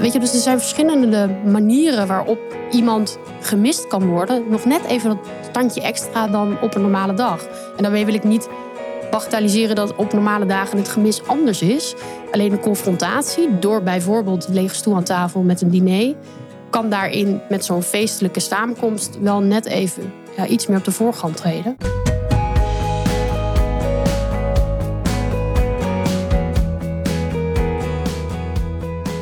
Weet je, dus er zijn verschillende manieren waarop iemand gemist kan worden. Nog net even dat standje extra dan op een normale dag. En daarmee wil ik niet bagatelliseren dat op normale dagen het gemis anders is. Alleen de confrontatie door bijvoorbeeld lege stoel aan tafel met een diner... kan daarin met zo'n feestelijke samenkomst wel net even ja, iets meer op de voorgrond treden.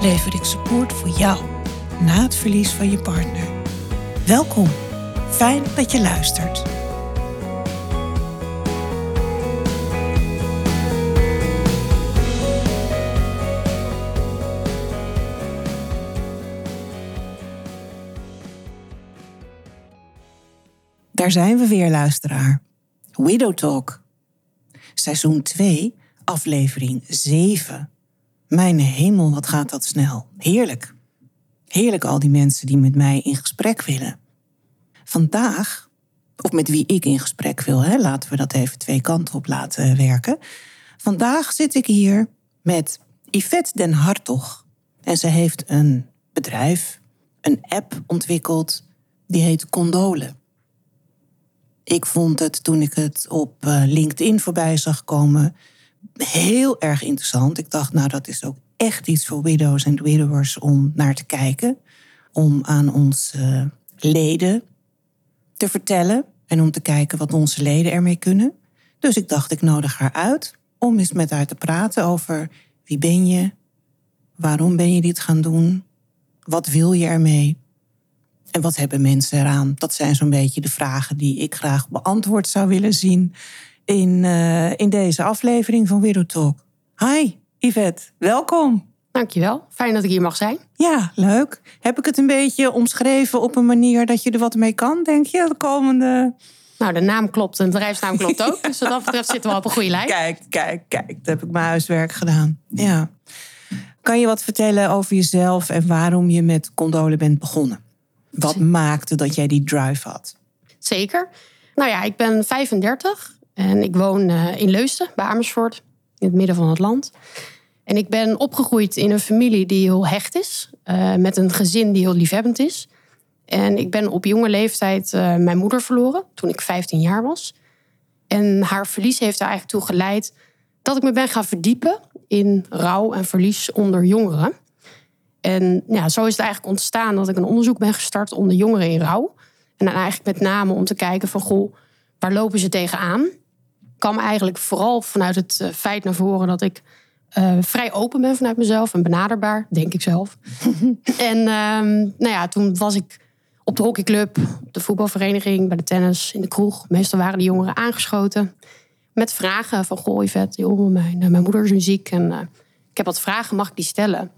lever ik support voor jou na het verlies van je partner. Welkom, fijn dat je luistert. Daar zijn we weer, luisteraar. Widow Talk. Seizoen 2, aflevering 7. Mijn hemel, wat gaat dat snel. Heerlijk. Heerlijk al die mensen die met mij in gesprek willen. Vandaag, of met wie ik in gesprek wil, hè, laten we dat even twee kanten op laten werken. Vandaag zit ik hier met Yvette den Hartog. En ze heeft een bedrijf, een app ontwikkeld, die heet Condole. Ik vond het toen ik het op eh, LinkedIn voorbij zag komen heel erg interessant. Ik dacht, nou, dat is ook echt iets voor widows en widowers om naar te kijken. Om aan onze leden te vertellen en om te kijken wat onze leden ermee kunnen. Dus ik dacht, ik nodig haar uit om eens met haar te praten over wie ben je, waarom ben je dit gaan doen, wat wil je ermee en wat hebben mensen eraan. Dat zijn zo'n beetje de vragen die ik graag beantwoord zou willen zien in, uh, in deze aflevering van Widow Talk. Hi, Yvette, welkom. Dankjewel, fijn dat ik hier mag zijn. Ja, leuk. Heb ik het een beetje omschreven op een manier dat je er wat mee kan, denk je, de komende... Nou, de naam klopt en de bedrijfsnaam klopt ook. Dus wat dat betreft zitten we op een goede lijn. Kijk, kijk, kijk. Dat heb ik mijn huiswerk gedaan. Ja. Kan je wat vertellen over jezelf en waarom je met Condole bent begonnen? Wat maakte dat jij die drive had? Zeker. Nou ja, ik ben 35 en ik woon eh, in Leusden, bij Amersfoort, in het midden van het land. En ik ben opgegroeid in een familie die heel hecht is, uh, met een gezin die heel liefhebbend is. En ik ben op jonge leeftijd uh, mijn moeder verloren toen ik 15 jaar was. En haar verlies heeft er eigenlijk toe geleid dat ik me ben gaan verdiepen in rouw en verlies onder jongeren. En ja, zo is het eigenlijk ontstaan dat ik een onderzoek ben gestart onder jongeren in rouw. En dan eigenlijk met name om te kijken van, goh, waar lopen ze tegenaan? Kwam eigenlijk vooral vanuit het eh, feit naar voren dat ik uh, vrij open ben vanuit mezelf en benaderbaar, denk ik zelf. en um, nou ja, toen was ik op de hockeyclub, op de voetbalvereniging, bij de tennis, in de kroeg. Meestal waren de jongeren aangeschoten met vragen van... Goh, Yvette, joh, mijn, eh, mijn moeder is muziek en uh, ik heb wat vragen, mag ik die stellen?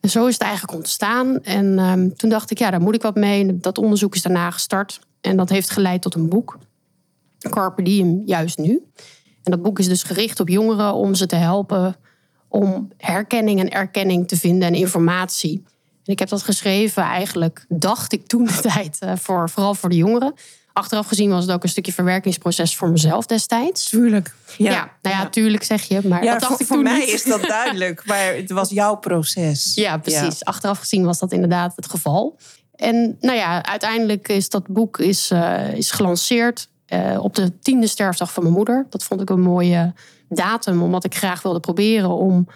En zo is het eigenlijk ontstaan. En um, toen dacht ik, ja, daar moet ik wat mee. Dat onderzoek is daarna gestart. En dat heeft geleid tot een boek. Carpe Diem juist nu. En dat boek is dus gericht op jongeren om ze te helpen om herkenning en erkenning te vinden en informatie. En ik heb dat geschreven eigenlijk, dacht ik toen de tijd, eh, voor, vooral voor de jongeren. Achteraf gezien was het ook een stukje verwerkingsproces voor mezelf destijds. Tuurlijk. Ja, ja nou ja, tuurlijk zeg je. Maar ja, dat dacht voor, ik voor toen mij niet. is dat duidelijk. Maar het was jouw proces. Ja, precies. Achteraf gezien was dat inderdaad het geval. En nou ja, uiteindelijk is dat boek is, uh, is gelanceerd. Uh, op de tiende sterfdag van mijn moeder. Dat vond ik een mooie datum, omdat ik graag wilde proberen om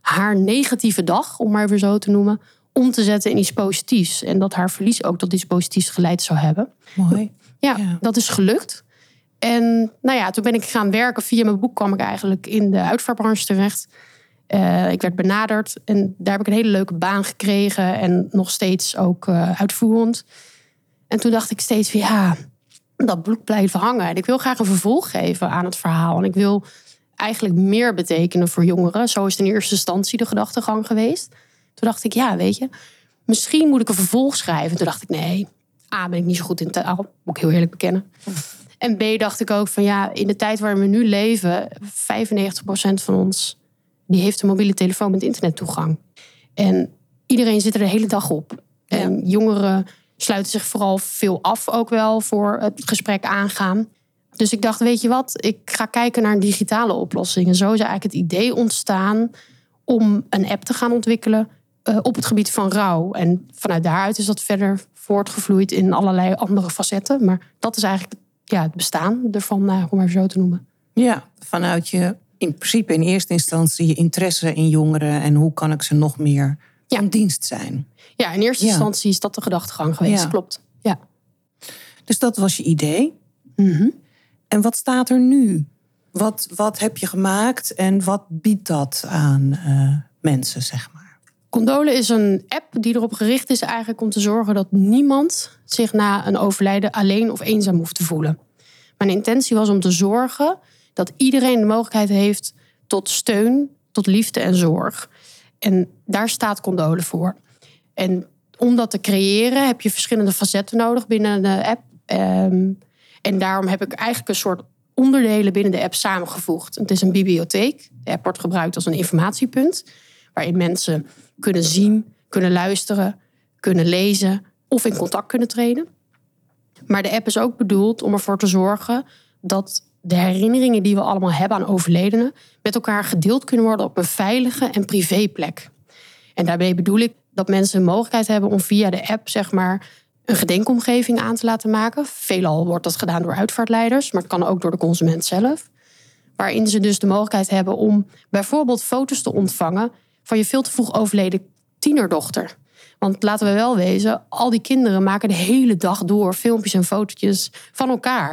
haar negatieve dag, om maar even zo te noemen, om te zetten in iets positiefs. En dat haar verlies ook tot iets positiefs geleid zou hebben. Mooi. Ja, ja. dat is gelukt. En nou ja, toen ben ik gaan werken. Via mijn boek kwam ik eigenlijk in de uitvaartbranche terecht. Uh, ik werd benaderd en daar heb ik een hele leuke baan gekregen. En nog steeds ook uh, uitvoerend. En toen dacht ik steeds van ja, dat boek blijft hangen. En ik wil graag een vervolg geven aan het verhaal. En ik wil eigenlijk meer betekenen voor jongeren. Zo is het in eerste instantie de gedachtegang geweest. Toen dacht ik, ja, weet je, misschien moet ik een vervolg schrijven. Toen dacht ik, nee, A, ben ik niet zo goed in taal. Moet ik heel eerlijk bekennen. En B, dacht ik ook van ja, in de tijd waarin we nu leven... 95% van ons, die heeft een mobiele telefoon met internettoegang. En iedereen zit er de hele dag op. En jongeren sluiten zich vooral veel af ook wel voor het gesprek aangaan. Dus ik dacht, weet je wat, ik ga kijken naar een digitale oplossing. En zo is eigenlijk het idee ontstaan om een app te gaan ontwikkelen uh, op het gebied van rouw. En vanuit daaruit is dat verder voortgevloeid in allerlei andere facetten. Maar dat is eigenlijk ja, het bestaan ervan, uh, om maar zo te noemen. Ja, vanuit je in principe in eerste instantie je interesse in jongeren en hoe kan ik ze nog meer ja. van dienst zijn. Ja, in eerste instantie is dat de gedachtegang geweest, klopt. Ja. Dus dat was je idee. Mm En wat staat er nu? Wat, wat heb je gemaakt en wat biedt dat aan uh, mensen, zeg maar? Condole is een app die erop gericht is eigenlijk om te zorgen dat niemand zich na een overlijden alleen of eenzaam hoeft te voelen. Mijn intentie was om te zorgen dat iedereen de mogelijkheid heeft tot steun, tot liefde en zorg. En daar staat Condole voor. En om dat te creëren heb je verschillende facetten nodig binnen de app. Ehm, en daarom heb ik eigenlijk een soort onderdelen binnen de app samengevoegd. Het is een bibliotheek. De app wordt gebruikt als een informatiepunt. Waarin mensen kunnen zien, kunnen luisteren, kunnen lezen of in contact kunnen treden. Maar de app is ook bedoeld om ervoor te zorgen dat de herinneringen die we allemaal hebben aan overledenen met elkaar gedeeld kunnen worden op een veilige en privé plek. En daarbij bedoel ik dat mensen de mogelijkheid hebben om via de app zeg maar een gedenkomgeving aan te laten maken. Veelal wordt dat gedaan door uitvaartleiders, maar het kan ook door de consument zelf. Waarin ze dus de mogelijkheid hebben om bijvoorbeeld foto's te ontvangen van je veel te vroeg overleden tienerdochter. Want laten we wel wezen, al die kinderen maken de hele dag door filmpjes en fotootjes van elkaar.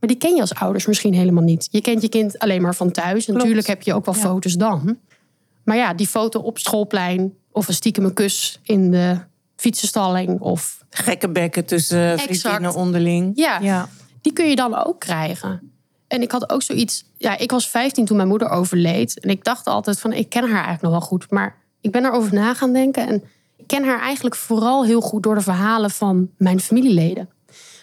Maar die ken je als ouders misschien helemaal niet. Je kent je kind alleen maar van thuis. Natuurlijk heb je ook wel foto's dan. Maar ja, die foto op schoolplein of een stiekem kus in de fietsenstalling of... Gekke bekken tussen vriendinnen onderling. Ja, ja, die kun je dan ook krijgen. En ik had ook zoiets. Ja, ik was 15 toen mijn moeder overleed. En ik dacht altijd van, ik ken haar eigenlijk nog wel goed. Maar ik ben erover na gaan denken. En ik ken haar eigenlijk vooral heel goed door de verhalen van mijn familieleden.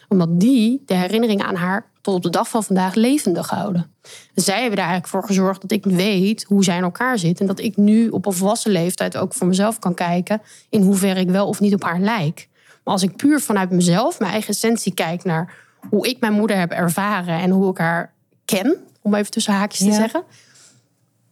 Omdat die de herinnering aan haar tot op de dag van vandaag levendig houden. zij hebben er eigenlijk voor gezorgd dat ik weet hoe zij in elkaar zit. En dat ik nu op een volwassen leeftijd ook voor mezelf kan kijken in hoeverre ik wel of niet op haar lijk. Maar als ik puur vanuit mezelf, mijn eigen essentie kijk naar hoe ik mijn moeder heb ervaren en hoe ik haar ken, om even tussen haakjes te zeggen,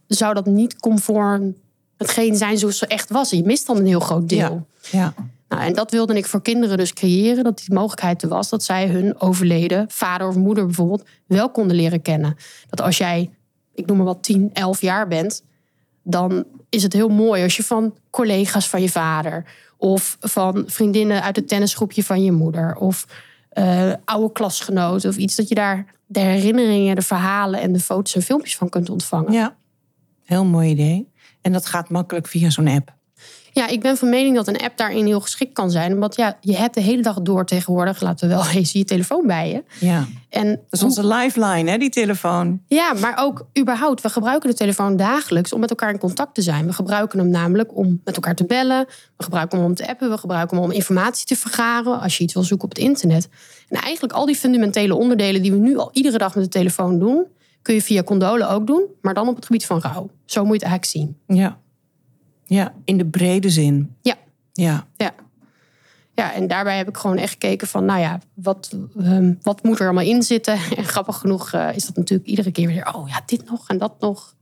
zou dat niet conform hetgeen zijn zoals ze echt was. Je mist dan een heel groot deel. Ja. ja. Nou, en dat wilde ik voor kinderen dus creëren, dat die mogelijkheid er was dat zij hun overleden vader of moeder bijvoorbeeld wel konden leren kennen. Dat als jij, ik noem maar wat, 10, 11 jaar bent, dan is het heel mooi als je van collega's van je vader of van vriendinnen uit het tennisgroepje van je moeder of uh, oude klasgenoten of iets, dat je daar de herinneringen, de verhalen en de foto's en filmpjes van kunt ontvangen. Ja, heel mooi idee. En dat gaat makkelijk via zo'n app. Ja, ik ben van mening dat een app daarin heel geschikt kan zijn. Omdat ja, je hebt de hele dag door tegenwoordig, laten we wel eens, je telefoon bij je. Ja, en dat is onze lifeline, hè, die telefoon. Ja, maar ook überhaupt, we gebruiken de telefoon dagelijks om met elkaar in contact te zijn. We gebruiken hem namelijk om met elkaar te bellen. We gebruiken hem om te appen. We gebruiken hem om informatie te vergaren als je iets wil zoeken op het internet. En eigenlijk al die fundamentele onderdelen die we nu al iedere dag met de telefoon doen, kun je via Condole ook doen, maar dan op het gebied van rouw. Zo moet je het eigenlijk zien. Ja. Ja, in de brede zin. Ja. Ja. Ja. Ja, en daarbij heb ik gewoon echt gekeken van, nou ja, wat, ehm, wat moet er allemaal in zitten? En grappig genoeg uh, is dat natuurlijk iedere keer weer, oh ja, dit nog en dat nog.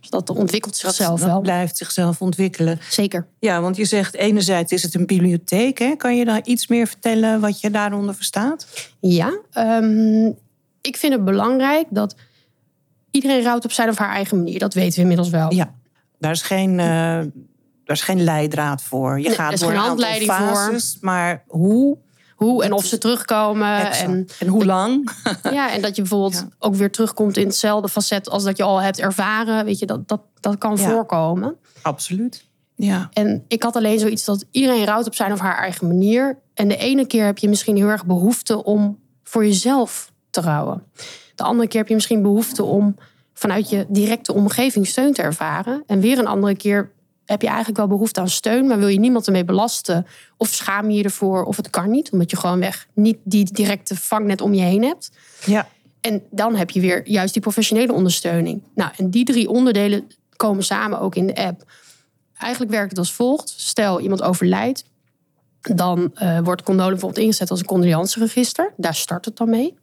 Dus dat ontwikkelt zichzelf dat, wel. blijft zichzelf ontwikkelen. Zeker. Ja, want je zegt enerzijds is het een bibliotheek. Hè? Kan je daar iets meer vertellen wat je daaronder verstaat? Ja, um, ik vind het belangrijk dat iedereen rouwt op zijn of haar eigen manier. Dat weten we inmiddels wel. Ja. Daar is geen, uh, daar is geen leidraad voor. Je gaat door een handleiding fases, voor. maar hoe? Hoe en of ze terugkomen. En, en hoe lang? Ja, en dat je bijvoorbeeld ook weer terugkomt in hetzelfde facet als dat je al hebt ervaren. Weet je, dat, dat, dat kan voorkomen. Absoluut. Ja. En ik had alleen zoiets dat iedereen rouwt op zijn of haar eigen manier. En de ene keer heb je misschien heel erg behoefte om voor jezelf te rouwen. De andere keer heb je misschien behoefte om vanuit je directe omgeving steun te ervaren. En weer een andere keer heb je eigenlijk wel behoefte aan steun, maar wil je niemand ermee belasten? Of schaam je je ervoor, of het kan niet, omdat je gewoon weg niet die directe vangnet om je heen hebt. Ja. En dan heb je weer juist die professionele ondersteuning. Nou, en die drie onderdelen komen samen ook in de app. Eigenlijk werkt het als volgt. Stel, iemand overlijdt. Dan uh, wordt Condole bijvoorbeeld ingezet als een condoleanceregister. Daar start het dan mee.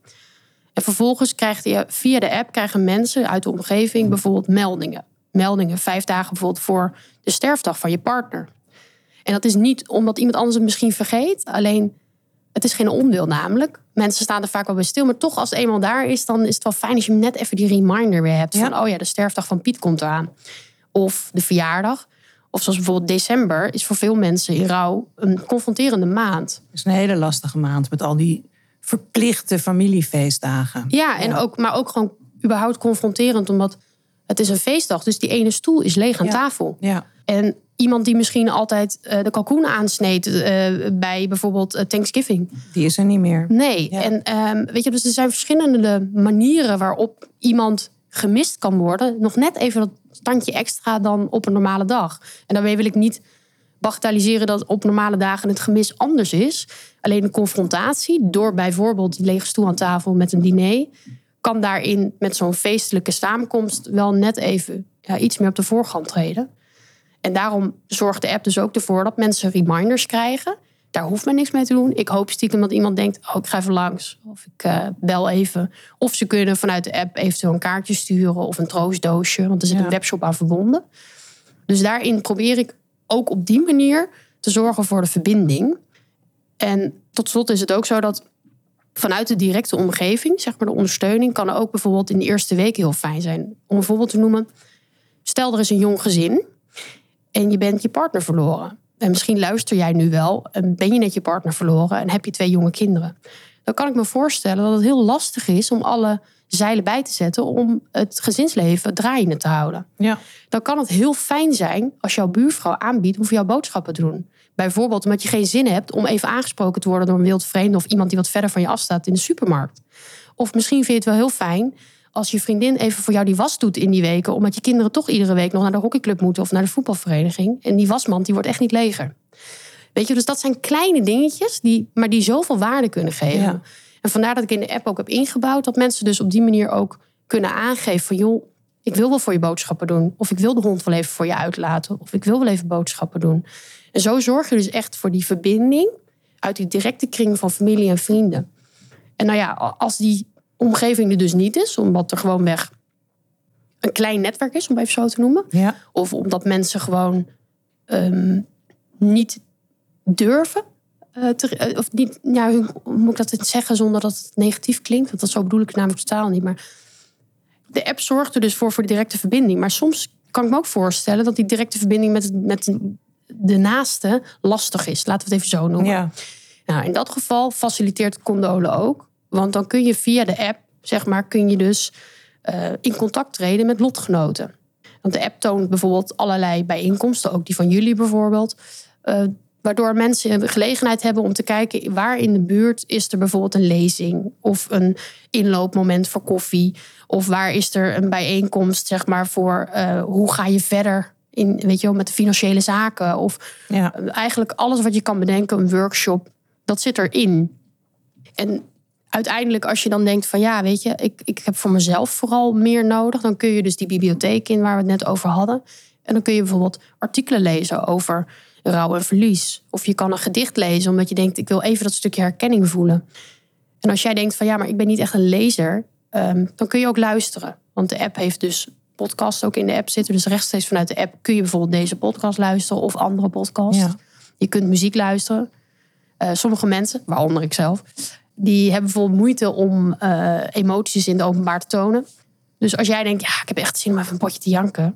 En vervolgens krijgt je via de app krijgen mensen uit de omgeving bijvoorbeeld meldingen. Meldingen vijf dagen bijvoorbeeld voor de sterfdag van je partner. En dat is niet omdat iemand anders het misschien vergeet. Alleen, het is geen onwil namelijk. Mensen staan er vaak wel bij stil. Maar toch, als het eenmaal daar is, dan is het wel fijn als je net even die reminder weer hebt. Van, oh ja, de sterfdag van Piet komt eraan. Of de verjaardag. Of zoals bijvoorbeeld december is voor veel mensen in rouw een confronterende maand. Het is een hele lastige maand met al die verplichte familiefeestdagen. Ja, en Ook, maar ook gewoon überhaupt confronterend, omdat het is een feestdag. Dus die ene stoel is leeg aan tafel. Ja. En iemand die misschien altijd uh, de kalkoen aansneed uh, bij bijvoorbeeld uh, Thanksgiving. Die is er niet meer. Nee. En um, weet je, dus er zijn verschillende manieren waarop iemand gemist kan worden. Nog net even dat standje extra dan op een normale dag. En daarmee wil ik niet bagatelliseren dat op normale dagen het gemis anders is. Alleen de confrontatie door bijvoorbeeld die lege stoel aan tafel met een diner kan daarin met zo'n feestelijke samenkomst wel net even ja, iets meer op de voorgrond treden. En daarom zorgt de app dus ook ervoor dat mensen reminders krijgen. Daar hoeft men niks mee te doen. Ik hoop stiekem dat iemand denkt: oh, ik ga even langs. Of ik uh, bel even. Of ze kunnen vanuit de app eventueel een kaartje sturen of een troostdoosje. Want er zit een webshop aan verbonden. Dus daarin probeer ik ook op die manier te zorgen voor de verbinding. En tot slot is het ook zo dat vanuit de directe omgeving, zeg maar de ondersteuning, kan ook bijvoorbeeld in de eerste week heel fijn zijn. Om een voorbeeld te noemen. Stel er is een jong gezin en je bent je partner verloren. En misschien luister jij nu wel en ben je net je partner verloren en heb je twee jonge kinderen. Dan kan ik me voorstellen dat het heel lastig is om alle zeilen bij te zetten om het gezinsleven draaiende te houden. Ja. Dan kan het heel fijn zijn als jouw buurvrouw aanbiedt om voor jou boodschappen te doen. Bijvoorbeeld omdat je geen zin hebt om even aangesproken te worden door een wildvreemde of iemand die wat verder van je afstaat in de supermarkt. Of misschien vind je het wel heel fijn als je vriendin even voor jou die was doet in die weken, omdat je kinderen toch iedere week nog naar de hockeyclub moeten of naar de voetbalvereniging. En die wasmand die wordt echt niet leger. Weet je, dus dat zijn kleine dingetjes, die, maar die zoveel waarde kunnen geven. En vandaar dat ik in de app ook heb ingebouwd dat mensen dus op die manier ook kunnen aangeven van joh, ik wil wel voor je boodschappen doen. Of ik wil de hond wel even voor je uitlaten. Of ik wil wel even boodschappen doen. En zo zorg je dus echt voor die verbinding uit die directe kring van familie en vrienden. En nou ja, als die omgeving er dus niet is, omdat er gewoon weg een klein netwerk is, om even zo te noemen. Ja. Of omdat mensen gewoon um, niet durven. Uh, te, uh, of niet, ja, hoe moet ik dat zeggen zonder dat het negatief klinkt? Want dat zo bedoel ik namelijk totaal niet. Maar de app zorgt er dus voor voor de directe verbinding. Maar soms kan ik me ook voorstellen dat die directe verbinding met, met de naaste lastig is. Laten we het even zo noemen. Ja. Nou, in dat geval faciliteert Condole ook. Want dan kun je via de app, zeg maar, kun je dus uh, in contact treden met lotgenoten. Want de app toont bijvoorbeeld allerlei bijeenkomsten, ook die van jullie bijvoorbeeld. Uh, waardoor mensen de gelegenheid hebben om te kijken waar in de buurt is er bijvoorbeeld een lezing of een inloopmoment voor koffie. Of waar is er een bijeenkomst, zeg maar, voor uh, hoe ga je verder in, weet je wel, met de financiële zaken. Of ja. eigenlijk alles wat je kan bedenken, een workshop, dat zit erin. En uiteindelijk, als je dan denkt van ja, weet je, ik, ik heb voor mezelf vooral meer nodig, dan kun je dus die bibliotheek in waar we het net over hadden. En dan kun je bijvoorbeeld artikelen lezen over rouw en verlies. Of je kan een gedicht lezen omdat je denkt, ik wil even dat stukje herkenning voelen. En als jij denkt van ja, maar ik ben niet echt een lezer, um, dan kun je ook luisteren. Want de app heeft dus podcast ook in de app zitten. Dus rechtstreeks vanuit de app kun je bijvoorbeeld deze podcast luisteren of andere podcasts. Ja. Je kunt muziek luisteren. Uh, sommige mensen, waaronder ik zelf, die hebben bijvoorbeeld moeite om uh, emoties in de openbaar te tonen. Dus als jij denkt, ja, ik heb echt zin om even een potje te janken,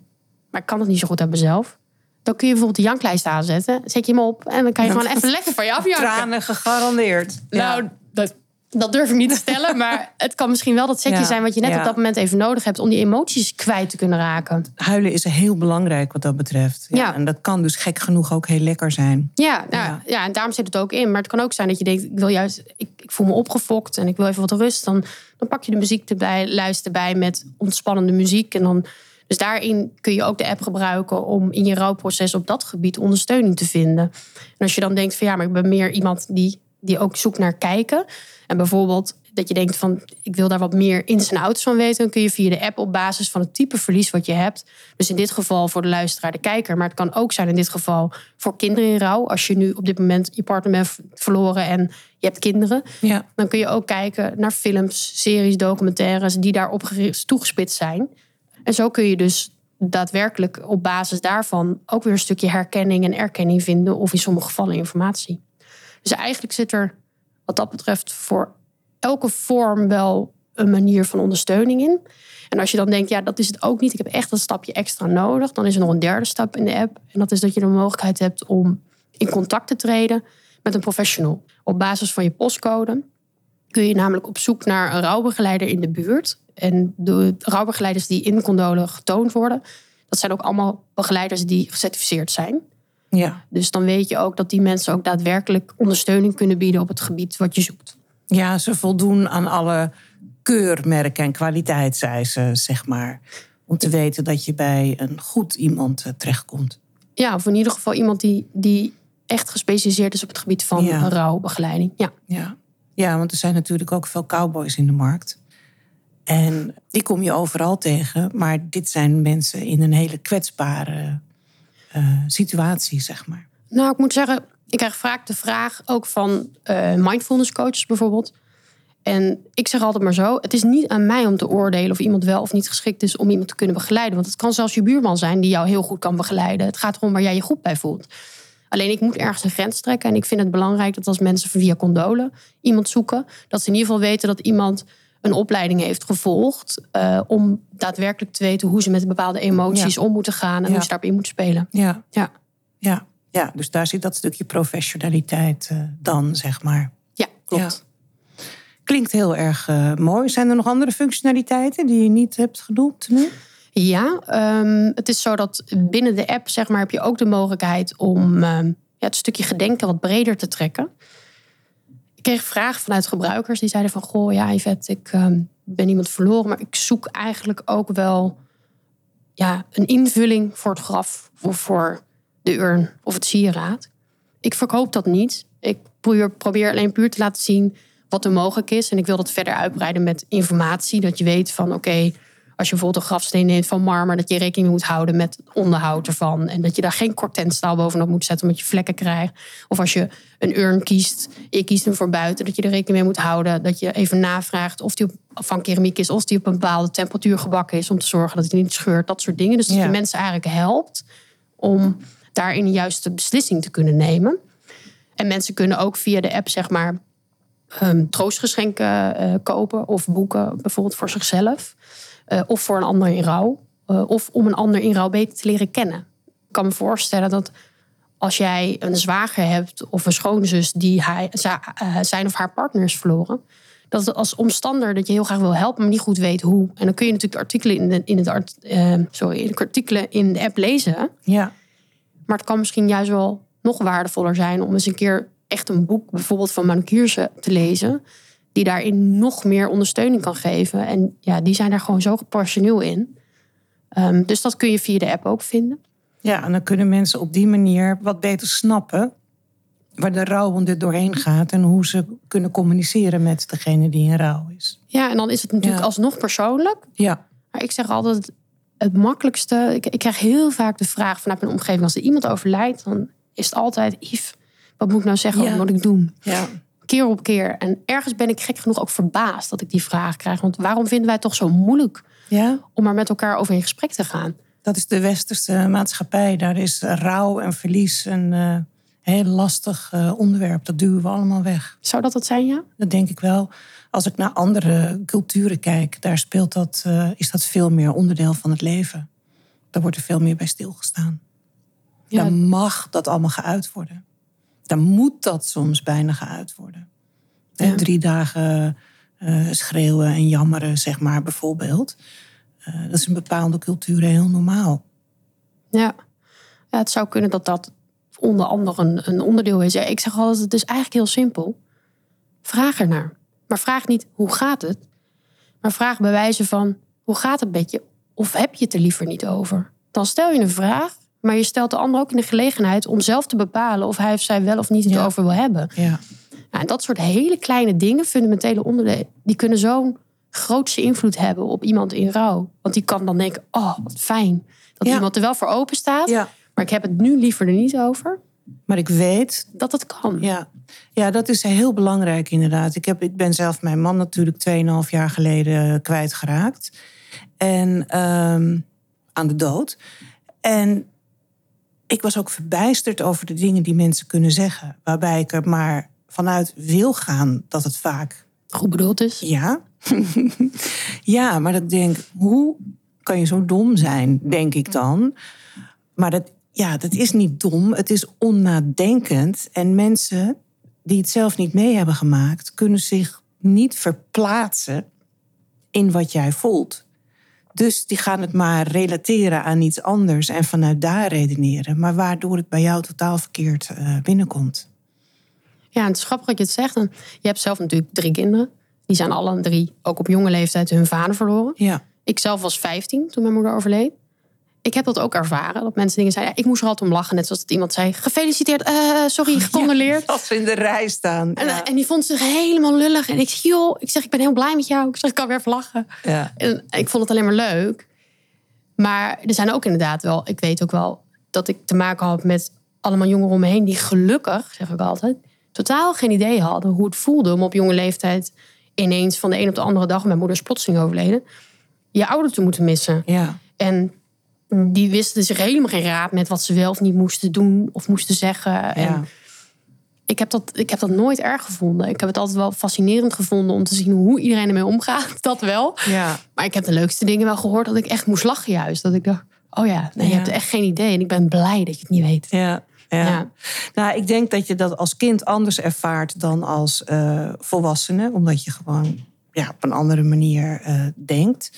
maar ik kan het niet zo goed hebben zelf. Dan kun je bijvoorbeeld de janklijst aanzetten. Zet je hem op en dan kan je gewoon even lekker van je afjanken. Tranen gegarandeerd. Nou, dat, dat durf ik niet te stellen. Maar het kan misschien wel dat setje Ja. zijn wat je net Ja. op dat moment even nodig hebt om die emoties kwijt te kunnen raken. Huilen is heel belangrijk wat dat betreft. Ja. En dat kan dus gek genoeg ook heel lekker zijn. Ja, nou, Ja. ja. en daarom zit het ook in. Maar het kan ook zijn dat je denkt, ik wil juist, ik, ik voel me opgefokt en ik wil even wat rust. Dan, dan pak je de muziek erbij, luister bij met ontspannende muziek. En dan Dus daarin kun je ook de app gebruiken om in je rouwproces op dat gebied ondersteuning te vinden. En als je dan denkt van ja, maar ik ben meer iemand die, die ook zoekt naar kijken. En bijvoorbeeld dat je denkt van ik wil daar wat meer ins en outs van weten, dan kun je via de app op basis van het type verlies wat je hebt. Dus in dit geval voor de luisteraar, de kijker, maar het kan ook zijn in dit geval voor kinderen in rouw. Als je nu op dit moment je partner bent verloren en je hebt kinderen, Ja. dan kun je ook kijken naar films, series, documentaires die daarop toegespitst zijn. En zo kun je dus daadwerkelijk op basis daarvan ook weer een stukje herkenning en erkenning vinden, of in sommige gevallen informatie. Dus eigenlijk zit er wat dat betreft voor elke vorm wel een manier van ondersteuning in. En als je dan denkt, ja, dat is het ook niet, ik heb echt een stapje extra nodig, dan is er nog een derde stap in de app. En dat is dat je de mogelijkheid hebt om in contact te treden met een professional. Op basis van je postcode kun je namelijk op zoek naar een rouwbegeleider in de buurt. En de rouwbegeleiders die in condolen getoond worden, dat zijn ook allemaal begeleiders die gecertificeerd zijn. Ja. Dus dan weet je ook dat die mensen ook daadwerkelijk ondersteuning kunnen bieden op het gebied wat je zoekt. ja, ze voldoen aan alle keurmerken en kwaliteitseisen, zeg maar. Om te weten dat je bij een goed iemand eh, terechtkomt. Ja, of in ieder geval iemand die, die echt gespecialiseerd is op het gebied van Ja. rouwbegeleiding. Ja. Ja. ja, want er zijn natuurlijk ook veel cowboys in de markt. En die kom je overal tegen. Maar dit zijn mensen in een hele kwetsbare eh, situatie, zeg maar. Nou, ik moet zeggen, ik krijg vaak de vraag ook van eh, mindfulness coaches bijvoorbeeld. En ik zeg altijd maar zo: het is niet aan mij om te oordelen of iemand wel of niet geschikt is om iemand te kunnen begeleiden. Want het kan zelfs je buurman zijn die jou heel goed kan begeleiden. Het gaat erom waar jij je goed bij voelt. Alleen ik moet ergens een grens trekken. En ik vind het belangrijk dat als mensen via condolen iemand zoeken, dat ze in ieder geval weten dat iemand een opleiding heeft gevolgd. eh, om daadwerkelijk te weten hoe ze met bepaalde emoties om moeten gaan en Ja. hoe ze daarop in moeten spelen. Ja, Ja, ja, ja. Dus daar zit dat stukje professionaliteit eh, dan, zeg maar. ja klopt. Klinkt heel erg eh, mooi. Zijn er nog andere functionaliteiten die je niet hebt genoemd nu? Ja, ehm, het is zo dat binnen de app zeg maar, heb je ook de mogelijkheid om ehm, ja, het stukje gedenken wat breder te trekken. Kreeg vragen vanuit gebruikers die zeiden van... Goh, ja Yvette, ik ehm, ben iemand verloren... maar ik zoek eigenlijk ook wel ja, een invulling voor het graf... of voor de urn of het sieraad. Ik verkoop dat niet. Ik probeer alleen puur te laten zien wat er mogelijk is. En ik wil dat verder uitbreiden met informatie. Dat je weet van oké, als je bijvoorbeeld een grafsteen neemt van marmer, dat je rekening moet houden met het onderhoud ervan. En dat je daar geen kortentstaal bovenop moet zetten omdat je vlekken krijgt. Of als je een urn kiest, je kiest hem voor buiten, dat je er rekening mee moet houden. Dat je even navraagt of die op, van keramiek is, of die op een bepaalde temperatuur gebakken is. Om te zorgen dat hij niet scheurt, dat soort dingen. Dus dat Ja. je mensen eigenlijk helpt om daarin de juiste beslissing te kunnen nemen. En mensen kunnen ook via de app, zeg maar, ehm, troostgeschenken eh, kopen of boeken, bijvoorbeeld voor zichzelf. Eh, of voor een ander in rouw. eh, of om een ander in rouw beter te leren kennen. Ik kan me voorstellen dat als jij een zwager hebt of een schoonzus die hij, eh, zijn of haar partner is verloren. Dat het als omstander dat je heel graag wil helpen, maar niet goed weet hoe. En dan kun je natuurlijk de artikelen in de, in het art, eh, sorry, de artikelen in de app lezen. Ja, Maar het kan misschien juist wel nog waardevoller zijn om eens een keer echt een boek, bijvoorbeeld van Manucurse, te lezen. Die daarin nog meer ondersteuning kan geven. En ja, die zijn daar gewoon zo professioneel in. Ehm, dus dat kun je via de app ook vinden. ja, en dan kunnen mensen op die manier wat beter snappen waar de rouw er doorheen gaat en hoe ze kunnen communiceren met degene die in rouw is. Ja, en dan is het natuurlijk Ja. alsnog persoonlijk. Ja, Maar ik zeg altijd, het makkelijkste... Ik, ik krijg heel vaak de vraag vanuit mijn omgeving... als er iemand overlijdt, dan is het altijd... Yves, wat moet ik nou zeggen? Ja. Wat moet ik doen? ja, keer op keer. En ergens ben ik gek genoeg ook verbaasd dat ik die vraag krijg. Want waarom vinden wij het toch zo moeilijk ja. om maar met elkaar over in gesprek te gaan? Dat is de westerse maatschappij. Daar is rouw en verlies een eh, heel lastig eh, onderwerp. Dat duwen we allemaal weg. Zou dat het zijn, ja? Dat denk ik wel. Als ik naar andere culturen kijk, daar speelt dat, eh, is dat veel meer onderdeel van het leven. Daar wordt er veel meer bij stilgestaan. Ja. Dan mag dat allemaal geuit worden. Dan moet dat soms bijna geuit worden. Ja. Drie dagen eh, schreeuwen en jammeren, zeg maar, bijvoorbeeld. Eh, dat is in bepaalde culturen heel normaal. Ja. ja, het zou kunnen dat dat onder andere een, een onderdeel is. Ja, ik zeg altijd, het is eigenlijk heel simpel. Vraag ernaar. Maar vraag niet, hoe gaat het? Maar vraag bij wijze van, hoe gaat het met je Of heb je het er liever niet over? Dan stel je een vraag, maar je stelt de ander ook in de gelegenheid om zelf te bepalen of hij of zij wel of niet het Ja. over wil hebben. Ja. Nou, en dat soort hele kleine dingen, fundamentele onderdelen, die kunnen zo'n grootste invloed hebben op iemand in rouw. Want die kan dan denken: oh, wat fijn dat Ja. iemand er wel voor open staat, ja. maar ik heb het nu liever er niet over. Maar ik weet Dat het kan. Ja. ja, dat is heel belangrijk inderdaad. Ik, heb, ik ben zelf mijn man natuurlijk 2,5 jaar geleden kwijtgeraakt. En ehm, aan de dood. En ik was ook verbijsterd over de dingen die mensen kunnen zeggen. Waarbij ik er maar vanuit wil gaan dat het vaak Goed bedoeld is. ja. ja, maar dat ik denk, hoe kan je zo dom zijn, denk ik dan. Maar dat, ja, dat is niet dom, het is onnadenkend. En mensen die het zelf niet mee hebben gemaakt, kunnen zich niet verplaatsen in wat jij voelt. Dus die gaan het maar relateren aan iets anders en vanuit daar redeneren. Maar waardoor het bij jou totaal verkeerd eh, binnenkomt. Ja, en het is grappig dat je het zegt. En je hebt zelf natuurlijk drie kinderen. Die zijn alle drie, ook op jonge leeftijd, hun vader verloren. Ja, Ik zelf was 15 toen mijn moeder overleed. Ik heb dat ook ervaren. Dat mensen dingen zeiden. Ja, ik moest er altijd om lachen. Net zoals dat iemand zei. Gefeliciteerd. eh, sorry, gecondoleerd. als ze in de rij staan. En, Ja. en die vond zich helemaal lullig. En ik zeg, joh, ik zeg, ik ben heel blij met jou. Ik zeg, ik kan weer even lachen. Ja. En ik vond het alleen maar leuk. Maar er zijn ook inderdaad wel, ik weet ook wel dat ik te maken had met allemaal jongeren om me heen die gelukkig, zeg ik altijd, totaal geen idee hadden hoe het voelde om op jonge leeftijd ineens van de een op de andere dag, mijn moeder is plotseling overleden, je ouder te moeten missen. Ja. En die wisten zich helemaal geen raad met wat ze wel of niet moesten doen of moesten zeggen. En Ja. ik heb, dat, ik heb dat nooit erg gevonden. Ik heb het altijd wel fascinerend gevonden om te zien hoe iedereen ermee omgaat. Dat wel. Ja. Maar ik heb de leukste dingen wel gehoord dat ik echt moest lachen juist. Dat ik dacht, oh ja, nee, je Ja. hebt echt geen idee. En ik ben blij dat je het niet weet. Ja. Ja. Ja. Nou, ik denk dat je dat als kind anders ervaart dan als eh, volwassene, omdat je gewoon ja, op een andere manier eh, denkt.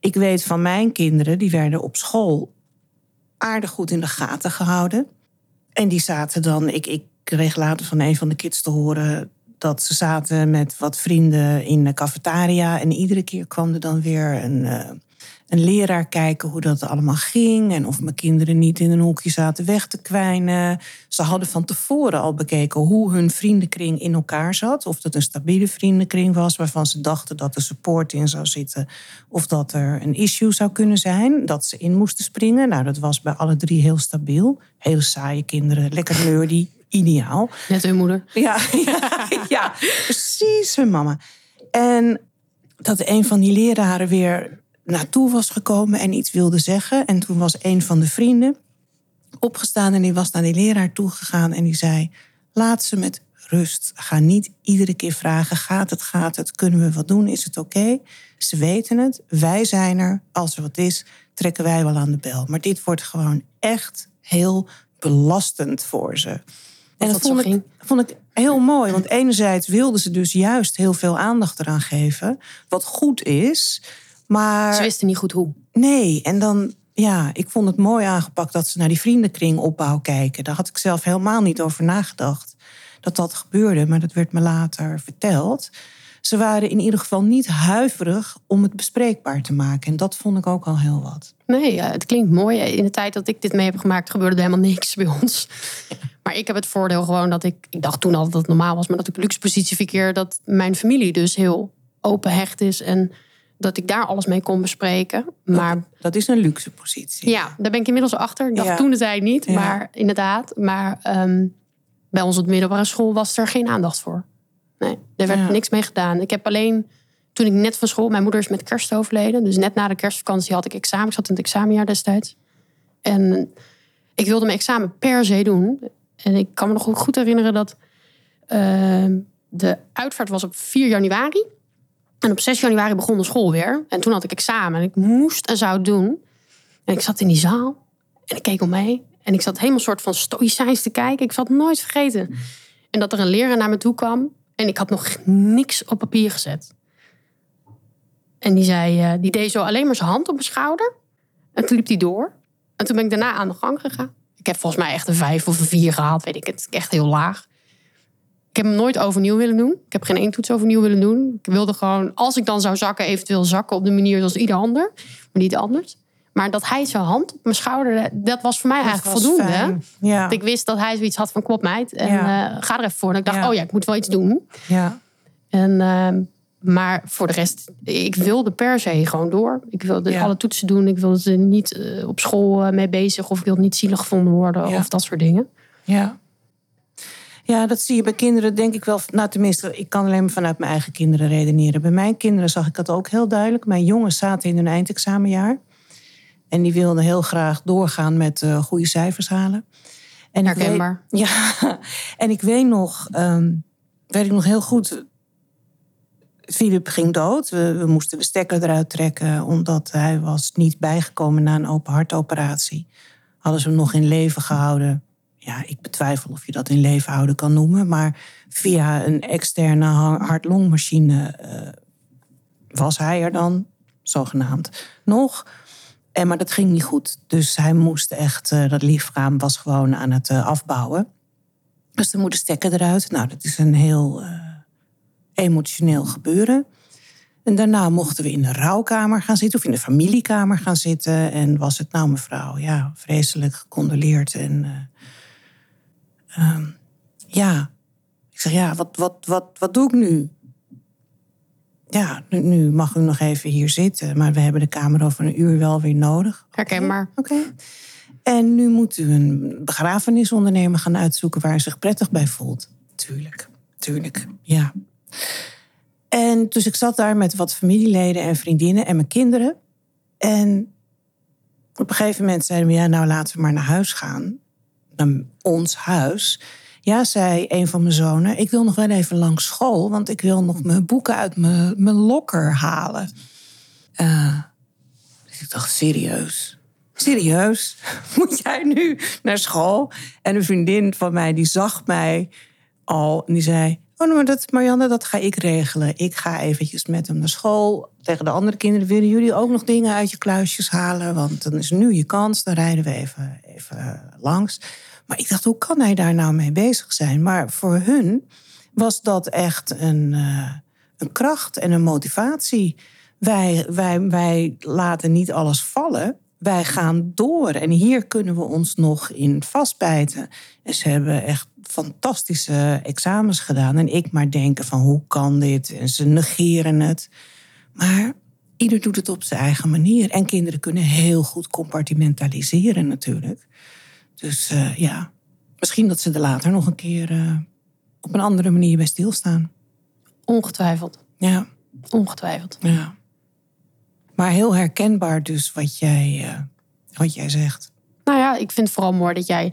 Ik weet van mijn kinderen, die werden op school aardig goed in de gaten gehouden. En die zaten dan, ik, ik kreeg later van een van de kids te horen dat ze zaten met wat vrienden in de cafetaria. En iedere keer kwam er dan weer een, eh, een leraar kijken hoe dat allemaal ging. En of mijn kinderen niet in een hoekje zaten weg te kwijnen. Ze hadden van tevoren al bekeken hoe hun vriendenkring in elkaar zat. Of dat een stabiele vriendenkring was waarvan ze dachten dat er support in zou zitten. Of dat er een issue zou kunnen zijn. Dat ze in moesten springen. Nou, dat was bij alle drie heel stabiel. Heel saaie kinderen, lekker nerdy, ideaal. Net hun moeder. Ja, ja, ja, precies, hun mama. En dat een van die leraren weer naartoe was gekomen en iets wilde zeggen. En toen was een van de vrienden opgestaan en die was naar die leraar toegegaan en die zei: Laat ze met rust. Ga niet iedere keer vragen: gaat het, gaat het, kunnen we wat doen, is het oké? Ze weten het, wij zijn er. Als er wat is, trekken wij wel aan de bel. Maar dit wordt gewoon echt heel belastend voor ze. En dat vond ik, vond ik heel mooi. Want enerzijds wilden ze dus juist heel veel aandacht eraan geven. Wat goed is. Maar Ze wisten niet goed hoe. nee, en dan... Ja, ik vond het mooi aangepakt dat ze naar die vriendenkring opbouw kijken. Daar had ik zelf helemaal niet over nagedacht. Dat dat gebeurde, maar dat werd me later verteld. Ze waren in ieder geval niet huiverig om het bespreekbaar te maken. En dat vond ik ook al heel wat. Nee, ja, het klinkt mooi. In de tijd dat ik dit mee heb gemaakt, gebeurde er helemaal niks bij ons. Maar ik heb het voordeel gewoon dat ik... Ik dacht toen al dat het normaal was, maar dat ik luxe positie verkeer... dat mijn familie dus heel open hecht is... en dat ik daar alles mee kon bespreken. Maar Dat is een luxe positie. ja, daar ben ik inmiddels achter. Ik dacht Ja. toen de tijd niet, Ja. maar inderdaad. Maar ehm, bij ons op de middelbare school was er geen aandacht voor. Nee, er werd Ja. niks mee gedaan. Ik heb alleen, toen ik net van school... Mijn moeder is met kerst overleden. Dus net na de kerstvakantie had ik examen. Ik zat in het examenjaar destijds. En ik wilde mijn examen per se doen. En ik kan me nog goed herinneren dat... ehm, de uitvaart was op 4 januari. En op 6 januari begon de school weer. En toen had ik examen. En ik moest en zou het doen. En ik zat in die zaal. En ik keek om me heen. En ik zat helemaal soort van stoïcijns te kijken. Ik zal het nooit vergeten. En dat er een leraar naar me toe kwam. En ik had nog niks op papier gezet. En die zei, eh, die deed zo alleen maar zijn hand op mijn schouder. En toen liep hij door. En toen ben ik daarna aan de gang gegaan. Ik heb volgens mij echt een vijf of een vier gehaald, weet ik het. Echt heel laag. Ik heb hem nooit overnieuw willen doen. Ik heb geen één toets overnieuw willen doen. Ik wilde gewoon, als ik dan zou zakken, eventueel zakken op de manier zoals ieder ander. Maar niet anders. Maar dat hij zijn hand op mijn schouder, dat was voor mij eigenlijk voldoende. Ja. Dat ik wist dat hij zoiets had van, kom op meid. En Ja. eh, ga er even voor. En ik dacht, Ja. oh ja, ik moet wel iets doen. ja. En, ehm, maar voor de rest, ik wilde per se gewoon door. Ik wilde alle toetsen doen. Ik wilde er niet eh, op school eh, mee bezig. Of ik wilde niet zielig gevonden worden. Of dat soort dingen. Ja. Ja, dat zie je bij kinderen denk ik wel. Nou, tenminste, ik kan alleen maar vanuit mijn eigen kinderen redeneren. Bij mijn kinderen zag ik dat ook heel duidelijk. Mijn jongens zaten in hun eindexamenjaar. En die wilden heel graag doorgaan met eh, goede cijfers halen. En ik weet- Herkenbaar. ja, en ik weet nog, ehm, weet ik nog heel goed. Philip ging dood. We, we moesten de stekker eruit trekken, omdat hij was niet bijgekomen na een open hartoperatie. Hadden ze hem nog in leven gehouden. Ja, ik betwijfel of je dat in leven houden kan noemen. Maar via een externe ha- hart-longmachine eh, was hij er dan, zogenaamd, nog. En, maar dat ging niet goed. Dus hij moest echt, eh, dat lichaam was gewoon aan het eh, afbouwen. Dus er moet de stekker eruit. Nou, dat is een heel emotioneel gebeuren. En daarna mochten we in de rouwkamer gaan zitten, of in de familiekamer gaan zitten. En was het, nou mevrouw, ja, vreselijk gecondoleerd. En eh, ehm, ja, ik zeg, ja, wat, wat, wat, wat doe ik nu? Ja, nu, nu mag u nog even hier zitten, maar we hebben de kamer over een uur wel weer nodig. Herkenbaar. Oké. En nu moet u een begrafenisondernemer gaan uitzoeken waar u zich prettig bij voelt. Tuurlijk, tuurlijk, ja. En dus ik zat daar met wat familieleden en vriendinnen en mijn kinderen. En op een gegeven moment zeiden we, ja, nou laten we maar naar huis gaan. Naar ons huis. Ja, zei een van mijn zonen, ik wil nog wel even langs school, want ik wil nog mijn boeken uit mijn, lokker halen. Eh, dus ik dacht, serieus? Serieus? Moet jij nu naar school? En een vriendin van mij, die zag mij al en die zei... Oh, nou, maar dat, Marianne, dat ga ik regelen. Ik ga eventjes met hem naar school. Tegen de andere kinderen, willen jullie ook nog dingen uit je kluisjes halen? Want dan is nu je kans, dan rijden we even, even langs. Maar ik dacht, hoe kan hij daar nou mee bezig zijn? Maar voor hun was dat echt een, eh, een kracht en een motivatie. Wij, wij, wij laten niet alles vallen. Wij gaan door. En hier kunnen we ons nog in vastbijten. En ze hebben echt fantastische examens gedaan. En ik maar denken van hoe kan dit? En ze negeren het. Maar ieder doet het op zijn eigen manier. En kinderen kunnen heel goed compartimentaliseren natuurlijk. Dus eh, ja, misschien dat ze er later nog een keer eh, op een andere manier bij stilstaan. Ongetwijfeld. Ja, Ongetwijfeld. ja. Maar heel herkenbaar dus wat jij, eh, wat jij zegt. Nou ja, ik vind het vooral mooi dat jij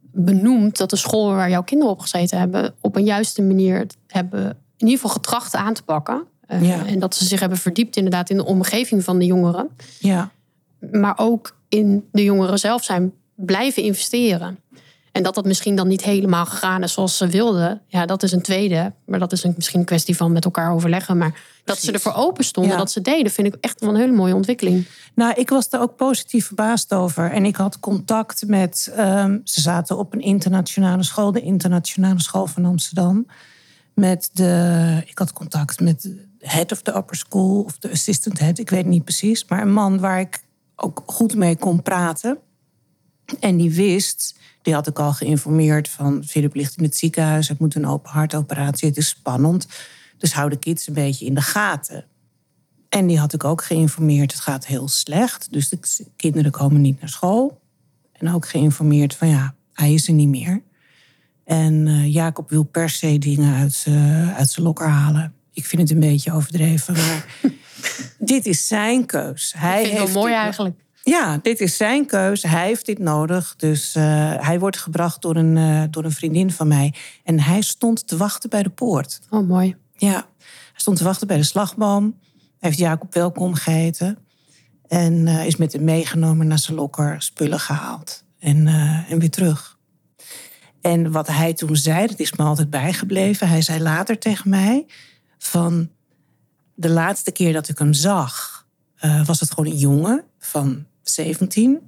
benoemt dat de school waar jouw kinderen op gezeten hebben, op een juiste manier hebben in ieder geval getracht aan te pakken. Ja. En dat ze zich hebben verdiept inderdaad in de omgeving van de jongeren. Ja, Maar ook in de jongeren zelf zijn blijven investeren. En dat dat misschien dan niet helemaal gegaan is zoals ze wilden. Ja, dat is een tweede. Maar dat is een, misschien een kwestie van met elkaar overleggen. Maar dat ze ervoor open stonden, Ja. dat ze deden, vind ik echt wel een hele mooie ontwikkeling. Nou, ik was daar ook positief verbaasd over. En ik had contact met. ehm, ze zaten op een internationale school, de Internationale School van Amsterdam. Met de. Ik had contact met de head of the upper school, of de assistant head, ik weet niet precies. Maar een man waar ik ook goed mee kon praten. En die wist, die had ik al geïnformeerd van... Philip ligt in het ziekenhuis, het moet een open hartoperatie, het is spannend. Dus hou de kids een beetje in de gaten. En die had ik ook geïnformeerd, het gaat heel slecht. Dus de kinderen komen niet naar school. En ook geïnformeerd van ja, hij is er niet meer. En eh, Jacob wil per se dingen uit zijn uit zijn lokker halen. Ik vind het een beetje overdreven, maar dit is zijn keus. Hij Ik vind het heeft wel mooi eigenlijk. Ja, dit is zijn keus. Hij heeft dit nodig. Dus eh, hij wordt gebracht door een, eh, door een vriendin van mij. En hij stond te wachten bij de poort. Oh, mooi. Ja, hij stond te wachten bij de slagboom. Hij heeft Jacob welkom geheten. En eh, is met hem meegenomen naar zijn lokker, spullen gehaald. En, en weer terug. En wat hij toen zei, dat is me altijd bijgebleven. Hij zei later tegen mij van... De laatste keer dat ik hem zag, was het gewoon een jongen van 17.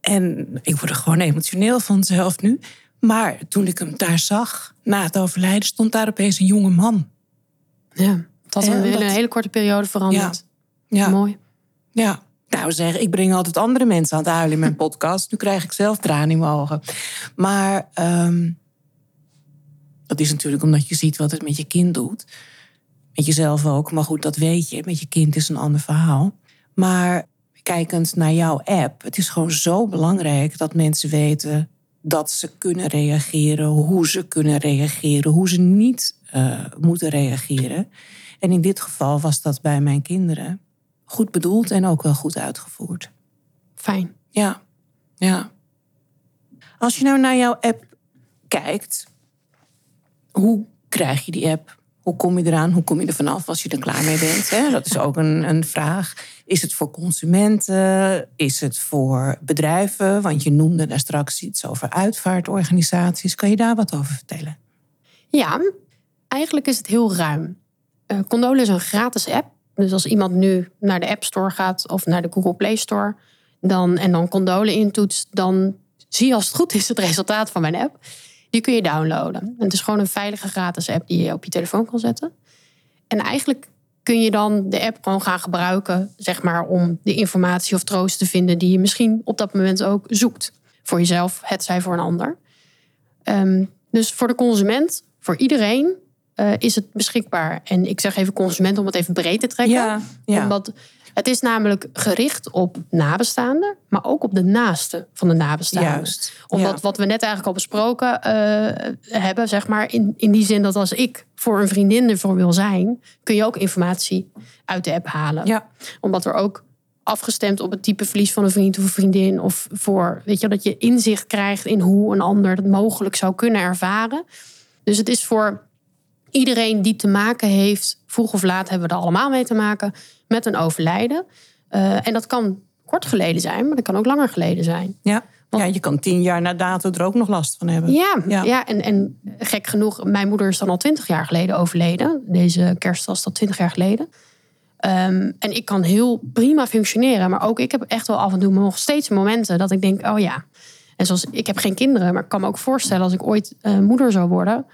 En ik word er gewoon emotioneel van zelf nu. Maar toen ik hem daar zag, na het overlijden, stond daar opeens een jonge man. Ja, het had En een hele, dat- hele korte periode veranderd. Ja, Mooi. ja. Nou zeg, ik breng altijd andere mensen aan het huilen in mijn podcast. Nu krijg ik zelf tranen in mijn ogen. Maar ehm, dat is natuurlijk omdat je ziet wat het met je kind doet. Met jezelf ook, maar goed, dat weet je. Met je kind is een ander verhaal. Maar kijkend naar jouw app, het is gewoon zo belangrijk dat mensen weten dat ze kunnen reageren, hoe ze kunnen reageren, hoe ze niet eh, moeten reageren. En in dit geval was dat bij mijn kinderen goed bedoeld en ook wel goed uitgevoerd. Fijn. Ja, ja. Als je nou naar jouw app kijkt, hoe krijg je die app? Hoe kom je eraan? Hoe kom je er vanaf als je er klaar mee bent? Hè? Dat is ook een, een vraag. Is het voor consumenten? Is het voor bedrijven? Want je noemde daar straks iets over uitvaartorganisaties. Kan je daar wat over vertellen? Ja, eigenlijk is het heel ruim. Eh Condole is een gratis app. Dus als iemand nu naar de App Store gaat of naar de Google Play Store dan, en dan Condole intoetst, dan zie je als het goed is het resultaat van mijn app. Die kun je downloaden. En het is gewoon een veilige gratis app die je op je telefoon kan zetten. En eigenlijk kun je dan de app gewoon gaan gebruiken, zeg maar, om de informatie of troost te vinden die je misschien op dat moment ook zoekt. Voor jezelf, het zij voor een ander. Ehm, dus voor de consument, voor iedereen, eh, is het beschikbaar. En ik zeg even consument om het even breed te trekken. Ja, ja. Omdat het is namelijk gericht op nabestaanden, maar ook op de naaste van de nabestaanden. Juist, Omdat ja. wat we net eigenlijk al besproken eh, hebben, zeg maar, in, in die zin dat als ik voor een vriendin ervoor wil zijn, kun je ook informatie uit de app halen. Ja. Omdat er ook afgestemd op het type verlies van een vriend of een vriendin. Of voor, weet je, dat je inzicht krijgt in hoe een ander dat mogelijk zou kunnen ervaren. Dus het is voor iedereen die te maken heeft, vroeg of laat hebben we er allemaal mee te maken, met een overlijden. Eh, en dat kan kort geleden zijn, maar dat kan ook langer geleden zijn. Ja. ja, je kan tien jaar na dato er ook nog last van hebben. Ja, Ja. ja. en, en gek genoeg, mijn moeder is dan al twintig jaar geleden overleden. Deze kerst was dat twintig jaar geleden. Ehm, en ik kan heel prima functioneren. Maar ook ik heb echt wel af en toe nog steeds momenten dat ik denk, oh ja. En zoals ik heb geen kinderen, maar ik kan me ook voorstellen als ik ooit eh, moeder zou worden,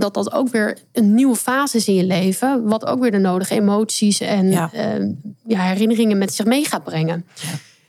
dat dat ook weer een nieuwe fase is in je leven, wat ook weer de nodige emoties en Ja. eh, ja, herinneringen met zich mee gaat brengen.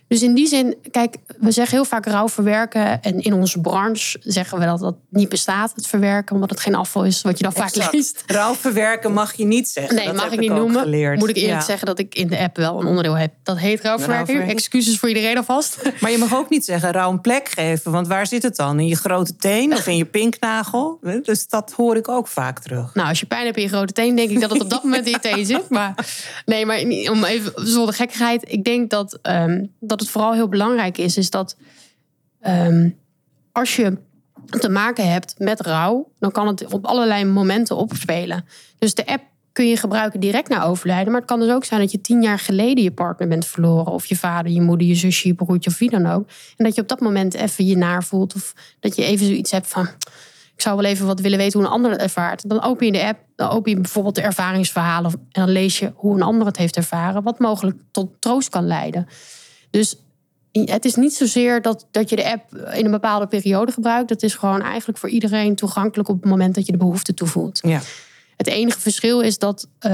Dus in die zin, kijk, we zeggen heel vaak rouw verwerken. En in onze branche zeggen we dat dat niet bestaat, het verwerken, omdat het geen afval is, wat je dan vaak Exact. leest. Rouw verwerken mag je niet zeggen. Nee, Dat mag heb ik niet ook noemen. Geleerd. Moet ik eerlijk Ja. zeggen dat ik in de app wel een onderdeel heb. Dat heet rouwverwerking. Rouwverwerking. Excuses voor iedereen alvast. Maar je mag ook niet zeggen rouw een plek geven. Want waar zit het dan? In je grote teen of in je pinknagel? Dus dat hoor ik ook vaak terug. Nou, als je pijn hebt in je grote teen, denk ik dat het op dat moment in je teen zit. Maar nee, maar om even zonder gekkigheid. Ik denk dat, ehm, dat het vooral heel belangrijk is, is dat ehm, als je te maken hebt met rouw, dan kan het op allerlei momenten opspelen. Dus de app kun je gebruiken direct na overlijden. Maar het kan dus ook zijn dat je tien jaar geleden je partner bent verloren. Of je vader, je moeder, je zusje, je broertje of wie dan ook. En dat je op dat moment even je naar voelt. Of dat je even zoiets hebt van... Ik zou wel even wat willen weten hoe een ander het ervaart. Dan open je de app, dan open je bijvoorbeeld de ervaringsverhalen. En dan lees je hoe een ander het heeft ervaren. Wat mogelijk tot troost kan leiden. Dus het is niet zozeer dat, dat je de app in een bepaalde periode gebruikt. Het is gewoon eigenlijk voor iedereen toegankelijk op het moment dat je de behoefte toevoelt. Ja. Het enige verschil is dat eh,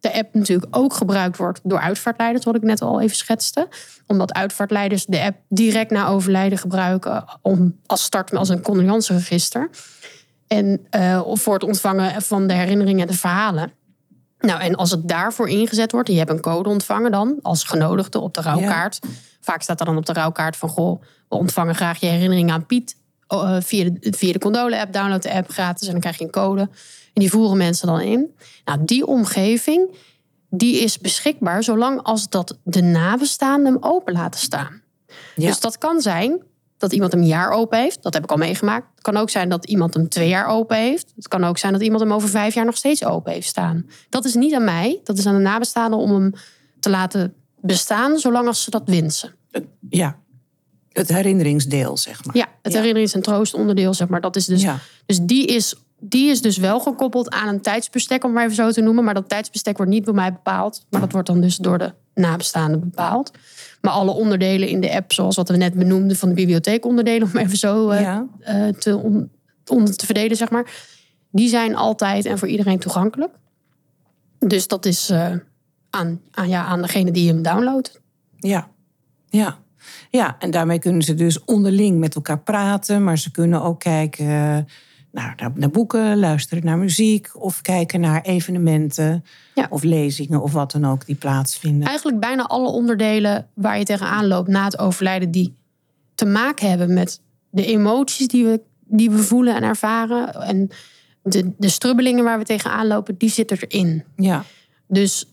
de app natuurlijk ook gebruikt wordt door uitvaartleiders, wat ik net al even schetste. Omdat uitvaartleiders de app direct na overlijden gebruiken om als start als een condoleanceregister. En eh, voor het ontvangen van de herinneringen en de verhalen. Nou, en als het daarvoor ingezet wordt, je hebt een code ontvangen dan als genodigde op de rouwkaart. Vaak staat er dan op de rouwkaart van: Goh, we ontvangen graag je herinneringen aan Piet. eh, via de, via de Condole-app, download de app gratis en dan krijg je een code. En die voeren mensen dan in. Nou, die omgeving, die is beschikbaar zolang als dat de nabestaanden hem open laten staan. Ja. Dus dat kan zijn dat iemand hem een jaar open heeft. Dat heb ik al meegemaakt. Het kan ook zijn dat iemand hem twee jaar open heeft. Het kan ook zijn dat iemand hem over vijf jaar nog steeds open heeft staan. Dat is niet aan mij. Dat is aan de nabestaanden om hem te laten bestaan, zolang als ze dat wensen. ja. Het herinneringsdeel, zeg maar. Ja, het Ja. herinnerings- en troostonderdeel, zeg maar. Dat is dus, Ja. dus die is, die is dus wel gekoppeld aan een tijdsbestek, om maar even zo te noemen. Maar dat tijdsbestek wordt niet door mij bepaald. Maar dat wordt dan dus door de nabestaanden bepaalt. Maar alle onderdelen in de app, zoals wat we net benoemden van de bibliotheekonderdelen, om even zo uh, Ja. te, on- te verdelen, zeg maar. Die zijn altijd en voor iedereen toegankelijk. Dus dat is eh, aan, aan, ja, aan degene die hem downloadt. Ja, ja. Ja, en daarmee kunnen ze dus onderling met elkaar praten, maar ze kunnen ook kijken eh, naar, boeken, luisteren naar muziek of kijken naar evenementen Ja. of lezingen of wat dan ook die plaatsvinden. Eigenlijk bijna alle onderdelen waar je tegenaan loopt na het overlijden, die te maken hebben met de emoties die we, die we voelen en ervaren. En de, de strubbelingen waar we tegenaan lopen, die zitten erin. Ja, Dus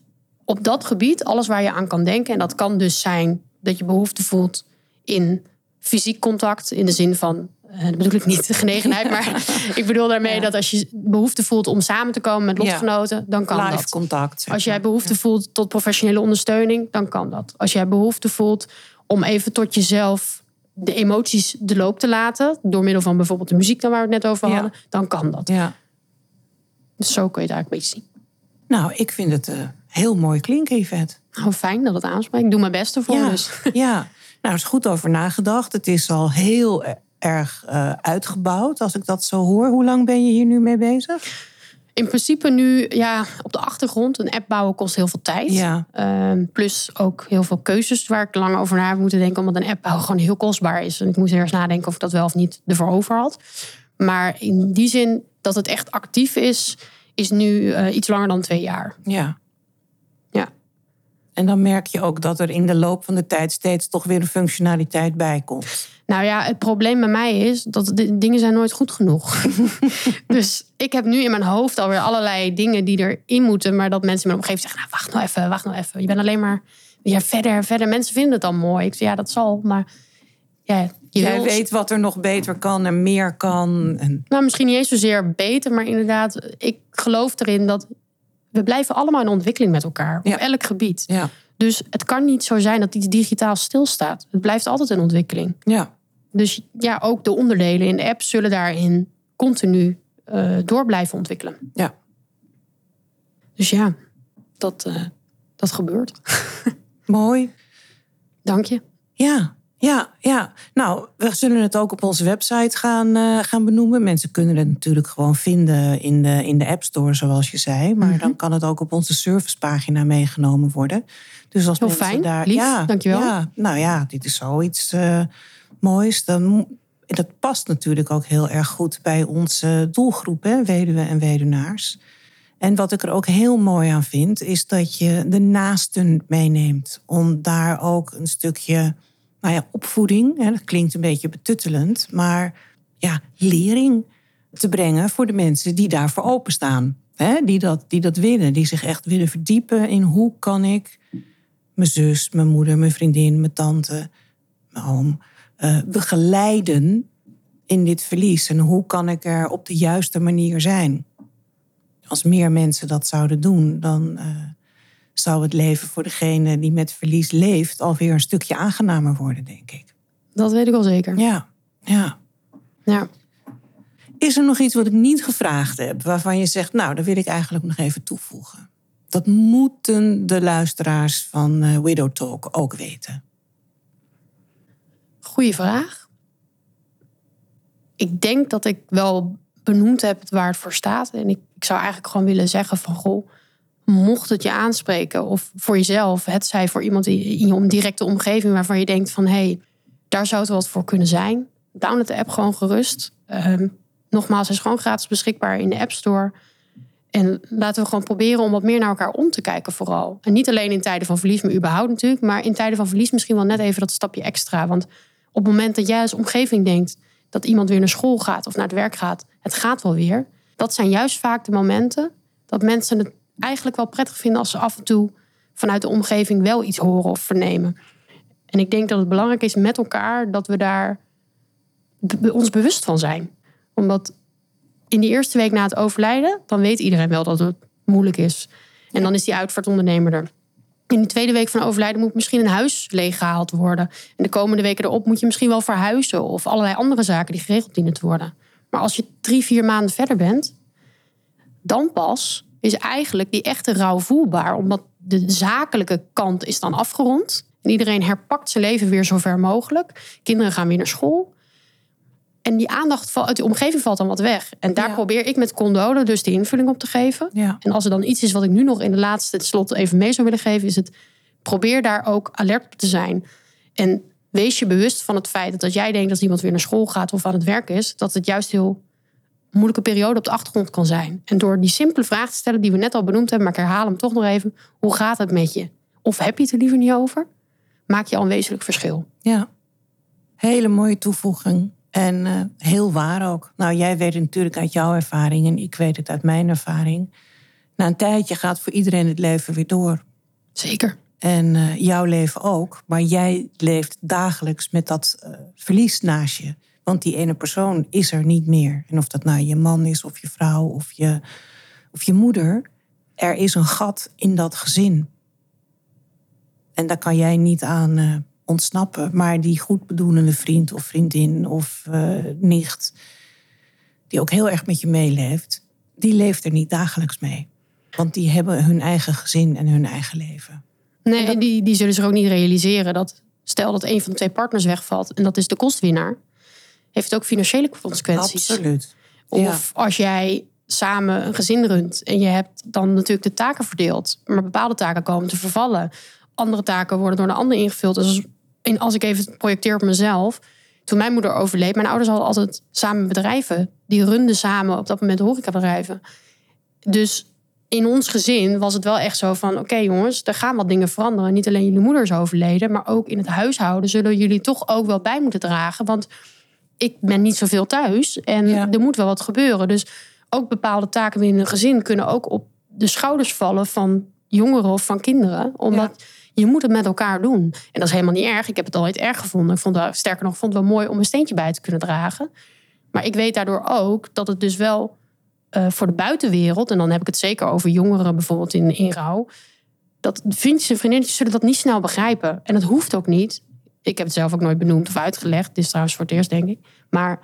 op dat gebied, alles waar je aan kan denken. En dat kan dus zijn dat je behoefte voelt in fysiek contact. In de zin van, dat bedoel ik niet de genegenheid. Maar ik bedoel daarmee Ja. dat als je behoefte voelt om samen te komen met Ja. lotgenoten, dan kan live dat. contact. Als jij behoefte voelt tot professionele ondersteuning, dan kan dat. Als jij behoefte voelt om even tot jezelf de emoties de loop te laten. Door middel van bijvoorbeeld de muziek dan waar we het net over hadden. Dan kan dat. Ja. Dus zo kun je eigenlijk een beetje zien. Nou, ik vind het eh, heel mooi klinken, Yvette. Nou, fijn dat het aanspreekt. Ik doe mijn best ervoor. Ja, Dus. ja, nou, er is goed over nagedacht. Het is al heel e- erg eh, uitgebouwd, als ik dat zo hoor. Hoe lang ben je hier nu mee bezig? In principe nu ja, op de achtergrond. Een app bouwen kost heel veel tijd. Ja. Ehm, plus ook heel veel keuzes waar ik lang over na heb moeten denken. Omdat een app bouwen gewoon heel kostbaar is. En ik moest eerst nadenken of ik dat wel of niet ervoor over had. Maar in die zin dat het echt actief is, is nu eh, iets langer dan twee jaar. Ja. Ja. En dan merk je ook dat er in de loop van de tijd steeds toch weer een functionaliteit bij komt. Nou ja, het probleem bij mij is dat de dingen zijn nooit goed genoeg. dus ik heb nu in mijn hoofd alweer allerlei dingen die erin moeten. Maar dat mensen me op een gegeven moment zeggen, nou wacht nou even, wacht nou even. Je bent alleen maar ja, verder, verder. Mensen vinden het dan mooi. Ik zeg, ja, dat zal, maar ja, je Jij wil- weet wat er nog beter kan en meer kan. En, Nou, misschien niet eens zozeer beter, maar inderdaad, ik geloof erin dat we blijven allemaal in ontwikkeling met elkaar. Ja. Op elk gebied. ja. Dus het kan niet zo zijn dat iets digitaal stilstaat. Het blijft altijd in ontwikkeling. Ja. Dus ja, ook de onderdelen in de app zullen daarin continu eh, door blijven ontwikkelen. Ja. Dus ja, dat, eh, dat gebeurt. Mooi. Dank je. Ja, ja, ja. Nou, we zullen het ook op onze website gaan, eh, gaan benoemen. Mensen kunnen het natuurlijk gewoon vinden in de, in de App Store, zoals je zei. Maar dan kan het ook op onze servicepagina meegenomen worden. Dus als Heel mensen fijn, daar. lief, ja, dankjewel. Ja, nou ja, dit is zoiets moois. Dan, dat past natuurlijk ook heel erg goed bij onze doelgroep, hè, weduwen en weduwnaars. En wat ik er ook heel mooi aan vind, is dat je de naasten meeneemt. Om daar ook een stukje nou ja, opvoeding, hè, dat klinkt een beetje betuttelend, maar ja, lering te brengen voor de mensen die daarvoor openstaan. Hè, die, dat, die dat willen, die zich echt willen verdiepen in hoe kan ik mijn zus, mijn moeder, mijn vriendin, mijn tante, mijn oom eh, begeleiden in dit verlies. En hoe kan ik er op de juiste manier zijn? Als meer mensen dat zouden doen, dan eh, zou het leven voor degene die met verlies leeft alweer een stukje aangenamer worden, denk ik. Dat weet ik al zeker. Ja, ja. Ja. Is er nog iets wat ik niet gevraagd heb, waarvan je zegt, nou, dat wil ik eigenlijk nog even toevoegen? Dat moeten de luisteraars van eh, Widow Talk ook weten. Goeie vraag. Ik denk dat ik wel benoemd heb waar het voor staat. En ik, ik zou eigenlijk gewoon willen zeggen van... Goh, mocht het je aanspreken of voor jezelf... het zij voor iemand in je directe omgeving... waarvan je denkt van... hé, hey, daar zou het wat voor kunnen zijn. Download de app gewoon gerust. Ehm, nogmaals, hij is gewoon gratis beschikbaar in de App Store. En laten we gewoon proberen om wat meer naar elkaar om te kijken vooral. En niet alleen in tijden van verlies, maar überhaupt natuurlijk. Maar in tijden van verlies misschien wel net even dat stapje extra. Want op het moment dat jij als omgeving denkt... dat iemand weer naar school gaat of naar het werk gaat... het gaat wel weer. Dat zijn juist vaak de momenten dat mensen het eigenlijk wel prettig vinden... als ze af en toe vanuit de omgeving wel iets horen of vernemen. En ik denk dat het belangrijk is met elkaar dat we daar ons bewust van zijn. Omdat in die eerste week na het overlijden, dan weet iedereen wel dat het moeilijk is. En dan is die uitvaartondernemer er. In de tweede week van overlijden moet misschien een huis leeggehaald worden. En de komende weken erop moet je misschien wel verhuizen of allerlei andere zaken die geregeld dienen te worden. Maar als je drie, vier maanden verder bent, dan pas is eigenlijk die echte rouw voelbaar. Omdat de zakelijke kant is dan afgerond. En iedereen herpakt zijn leven weer zo ver mogelijk. Kinderen gaan weer naar school. En die aandacht uit de omgeving valt dan wat weg. En daar probeer ik met Condole dus de invulling op te geven. Ja. En als er dan iets is wat ik nu nog in de laatste slot even mee zou willen geven, is het probeer daar ook alert op te zijn. En wees je bewust van het feit dat als jij denkt dat iemand weer naar school gaat of aan het werk is, dat het juist heel moeilijke periode op de achtergrond kan zijn. En door die simpele vraag te stellen die we net al benoemd hebben, maar ik herhaal hem toch nog even. Hoe gaat het met je? Of heb je het er liever niet over? Maak je al een wezenlijk verschil. Ja, hele mooie toevoeging. En uh, heel waar ook. Nou, jij weet het natuurlijk uit jouw ervaring en ik weet het uit mijn ervaring. Na een tijdje gaat voor iedereen het leven weer door. Zeker. En uh, jouw leven ook. Maar jij leeft dagelijks met dat uh, verlies naast je. Want die ene persoon is er niet meer. En of dat nou je man is, of je vrouw, of je, of je moeder. Er is een gat in dat gezin. En daar kan jij niet aan ontsnappen. Maar die goedbedoelende vriend of vriendin of uh, nicht, die ook heel erg met je meeleeft, die leeft er niet dagelijks mee. Want die hebben hun eigen gezin en hun eigen leven. Nee, dat... die, die zullen zich ook niet realiseren dat stel dat een van de twee partners wegvalt en dat is de kostwinnaar, heeft het ook financiële consequenties. Absoluut. Of ja. als jij samen een gezin runt en je hebt dan natuurlijk de taken verdeeld, maar bepaalde taken komen te vervallen. Andere taken worden door een ander ingevuld. Dus als, als ik even projecteer op mezelf. Toen mijn moeder overleed, mijn ouders hadden altijd samen bedrijven. Die runden samen op dat moment horecabedrijven. Dus in ons gezin was het wel echt zo van... oké jongens, er gaan wat dingen veranderen. Niet alleen jullie moeder is overleden... maar ook in het huishouden zullen jullie toch ook wel bij moeten dragen. Want ik ben niet zoveel thuis en ja. er moet wel wat gebeuren. Dus ook bepaalde taken binnen een gezin... kunnen ook op de schouders vallen van jongeren of van kinderen. Omdat... Ja je moet het met elkaar doen. En dat is helemaal niet erg. Ik heb het altijd erg gevonden. Ik vond het, sterker nog, vond het wel mooi om een steentje bij te kunnen dragen. Maar ik weet daardoor ook dat het dus wel uh, voor de buitenwereld... en dan heb ik het zeker over jongeren bijvoorbeeld in, in rouw... dat vriendjes en vriendinnetjes zullen dat niet snel begrijpen. En dat hoeft ook niet. Ik heb het zelf ook nooit benoemd of uitgelegd. Dit is trouwens voor het eerst, denk ik. Maar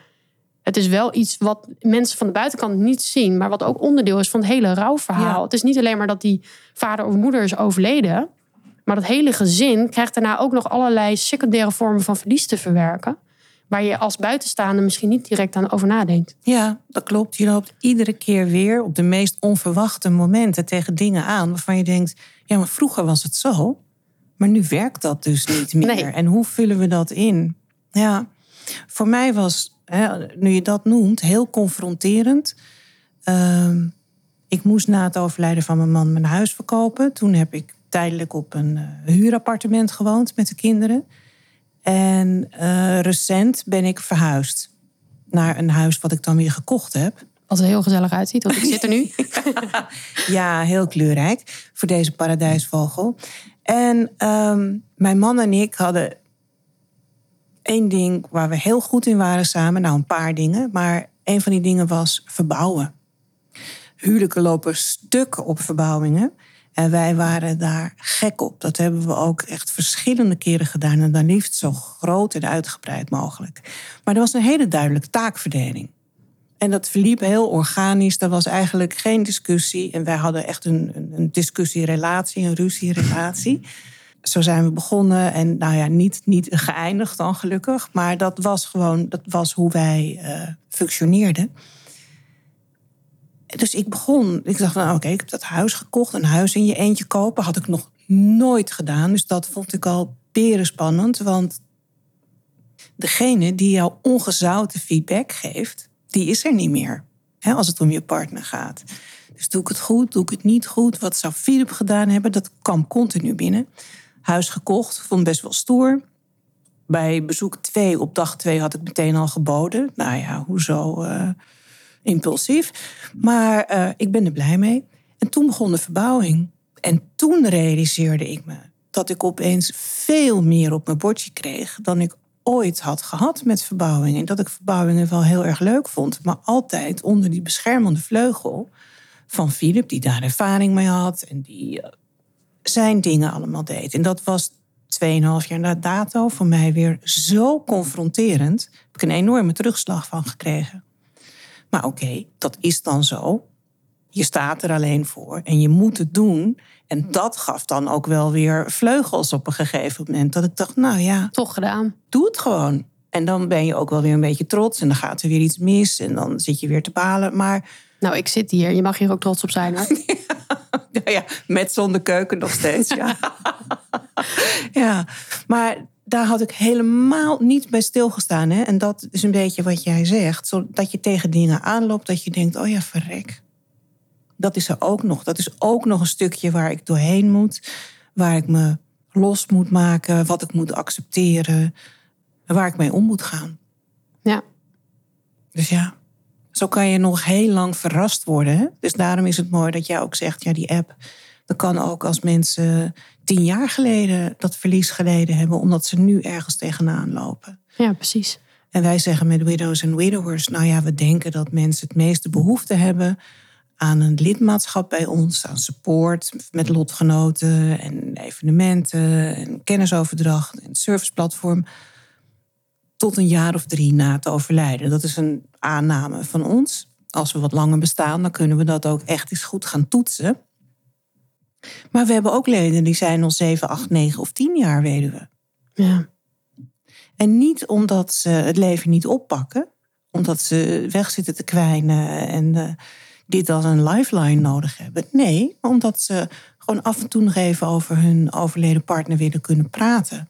het is wel iets wat mensen van de buitenkant niet zien... maar wat ook onderdeel is van het hele rouwverhaal. Ja. Het is niet alleen maar dat die vader of moeder is overleden... Maar dat hele gezin krijgt daarna ook nog allerlei secundaire vormen van verlies te verwerken. Waar je als buitenstaander misschien niet direct aan over nadenkt. Ja, dat klopt. Je loopt iedere keer weer op de meest onverwachte momenten tegen dingen aan. waarvan je denkt: ja, maar vroeger was het zo. Maar nu werkt dat dus niet meer. Nee. En hoe vullen we dat in? Ja, voor mij was, hè, nu je dat noemt, heel confronterend. Uh, ik moest na het overlijden van mijn man mijn huis verkopen. Toen heb ik tijdelijk op een uh, huurappartement gewoond met de kinderen. En uh, recent ben ik verhuisd naar een huis wat ik dan weer gekocht heb. Wat er heel gezellig uitziet, want ik zit er nu. ja, heel kleurrijk voor deze paradijsvogel. En um, mijn man en ik hadden één ding waar we heel goed in waren samen. Nou, een paar dingen. Maar een van die dingen was verbouwen. Huwelijken lopen stuk op verbouwingen. En wij waren daar gek op. Dat hebben we ook echt verschillende keren gedaan. En dan liefst zo groot en uitgebreid mogelijk. Maar er was een hele duidelijke taakverdeling. En dat verliep heel organisch. Er was eigenlijk geen discussie. En wij hadden echt een, een discussierelatie, een ruzierelatie. Zo zijn we begonnen. En nou ja, niet, niet geëindigd dan gelukkig. Maar dat was gewoon dat was hoe wij uh, functioneerden. Dus ik begon, ik dacht, nou oké, ik heb dat huis gekocht. Een huis in je eentje kopen had ik nog nooit gedaan. Dus dat vond ik al spannend. Want degene die jou ongezouten feedback geeft, die is er niet meer. Hè, als het om je partner gaat. Dus doe ik het goed, doe ik het niet goed? Wat zou Philip gedaan hebben? Dat kwam continu binnen. Huis gekocht, vond best wel stoer. Bij bezoek 2 op dag 2 had ik meteen al geboden. Nou ja, hoezo... Uh, impulsief. Maar uh, ik ben er blij mee. En toen begon de verbouwing. En toen realiseerde ik me dat ik opeens veel meer op mijn bordje kreeg dan ik ooit had gehad met verbouwing. En dat ik verbouwingen wel heel erg leuk vond, maar altijd onder die beschermende vleugel van Philip, die daar ervaring mee had en die uh, zijn dingen allemaal deed. En dat was 2,5 jaar na dato voor mij weer zo confronterend. Daar heb ik een enorme terugslag van gekregen. Maar oké, okay, dat is dan zo. Je staat er alleen voor en je moet het doen. En dat gaf dan ook wel weer vleugels op een gegeven moment. Dat ik dacht, nou ja, Toch gedaan. doe het gewoon. En dan ben je ook wel weer een beetje trots. En dan gaat er weer iets mis. En dan zit je weer te balen. Maar Nou, ik zit hier. Je mag hier ook trots op zijn. Hoor. nou ja, met zonder keuken nog steeds. Ja. ja, maar daar had ik helemaal niet bij stilgestaan. Hè? En dat is een beetje wat jij zegt. Zodat je tegen dingen aanloopt. Dat je denkt, oh ja, verrek. Dat is er ook nog. Dat is ook nog een stukje waar ik doorheen moet. Waar ik me los moet maken. Wat ik moet accepteren. en Waar ik mee om moet gaan. Ja. Dus ja, zo kan je nog heel lang verrast worden. Hè? Dus daarom is het mooi dat jij ook zegt, ja, die app, dat kan ook als mensen tien jaar geleden dat verlies geleden hebben, omdat ze nu ergens tegenaan lopen. ja, precies. En wij zeggen met Widows en Widowers, nou ja, we denken dat mensen het meeste behoefte hebben aan een lidmaatschap bij ons, aan support met lotgenoten en evenementen en kennisoverdracht en serviceplatform. Tot een jaar of drie na het overlijden. Dat is een aanname van ons. Als we wat langer bestaan, dan kunnen we dat ook echt eens goed gaan toetsen. Maar we hebben ook leden die zijn al 7, 8, 9 of 10 jaar weduwe. Ja. En niet omdat ze het leven niet oppakken, omdat ze weg zitten te kwijnen en eh, dit als een lifeline nodig hebben. Nee, omdat ze gewoon af en toe nog even over hun overleden partner willen kunnen praten.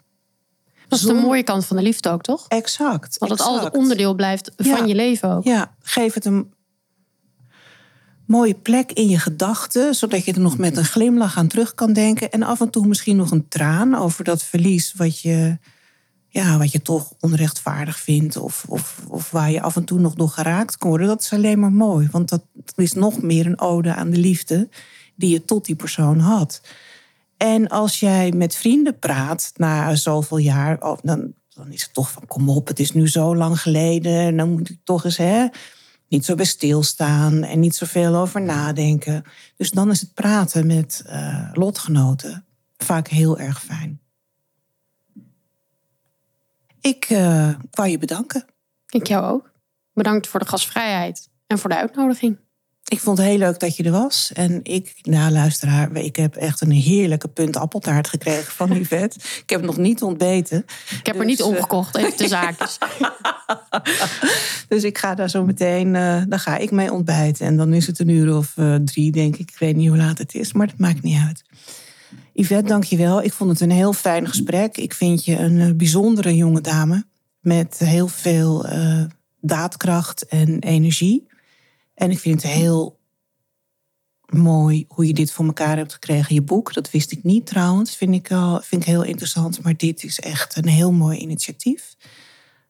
Dat is de mooie kant van de liefde ook, toch? Exact. Dat het altijd onderdeel blijft van Ja. je leven ook. Ja, geef het een mooie plek in je gedachten, zodat je er nog met een glimlach aan terug kan denken. En af en toe misschien nog een traan over dat verlies wat je, ja, wat je toch onrechtvaardig vindt. Of, of, of waar je af en toe nog door geraakt kan worden. Dat is alleen maar mooi, want dat is nog meer een ode aan de liefde die je tot die persoon had. En als jij met vrienden praat na zoveel jaar, oh, dan, dan is het toch van kom op, het is nu zo lang geleden. En dan moet ik toch eens hè, niet zo bij stilstaan en niet zoveel over nadenken. Dus dan is het praten met eh, lotgenoten vaak heel erg fijn. Ik eh wou je bedanken. Ik jou ook. Bedankt voor de gastvrijheid en voor de uitnodiging. Ik vond het heel leuk dat je er was. En ik, nou luisteraar, ik heb echt een heerlijke punt appeltaart gekregen van Yvette. Ik heb nog niet ontbeten. Ik heb er Dus, niet eh, omgekocht, even de zaakjes. Dus ik ga daar zo meteen, eh dan ga ik mee ontbijten. En dan is het een uur of eh, drie, denk ik. Ik weet niet hoe laat het is, maar dat maakt niet uit. Yvette, dank je wel. Ik vond het een heel fijn gesprek. Ik vind je een bijzondere jonge dame. Met heel veel daadkracht en energie. En ik vind het heel mooi hoe je dit voor elkaar hebt gekregen. Je boek, dat wist ik niet trouwens. Vind ik, al, vind ik heel interessant. Maar dit is echt een heel mooi initiatief.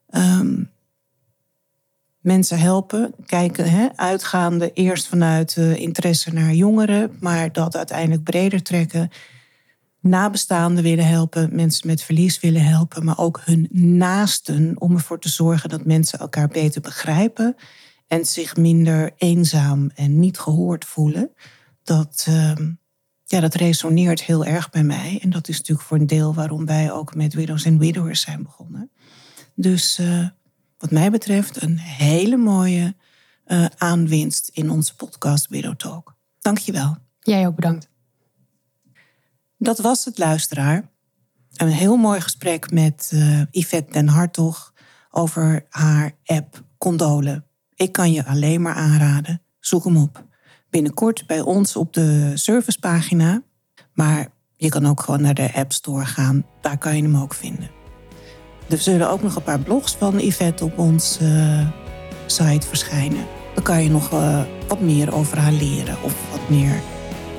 Ehm, mensen helpen, kijken, hè, uitgaande eerst vanuit eh, interesse naar jongeren, maar dat uiteindelijk breder trekken. Nabestaanden willen helpen, mensen met verlies willen helpen, maar ook hun naasten om ervoor te zorgen dat mensen elkaar beter begrijpen en zich minder eenzaam en niet gehoord voelen. Dat, ehm, ja, dat resoneert heel erg bij mij. En dat is natuurlijk voor een deel waarom wij ook met Widows and Widowers zijn begonnen. Dus eh, wat mij betreft een hele mooie eh, aanwinst in onze podcast Widow Talk. Dank je wel. Jij ook bedankt. Dat was het, luisteraar. Een heel mooi gesprek met eh, Yvette den Hartog over haar app Condolen. Ik kan je alleen maar aanraden. Zoek hem op. Binnenkort bij ons op de servicepagina. Maar je kan ook gewoon naar de App Store gaan. Daar kan je hem ook vinden. Er zullen ook nog een paar blogs van Yvette op onze eh, site verschijnen. Dan kan je nog eh, wat meer over haar leren of wat meer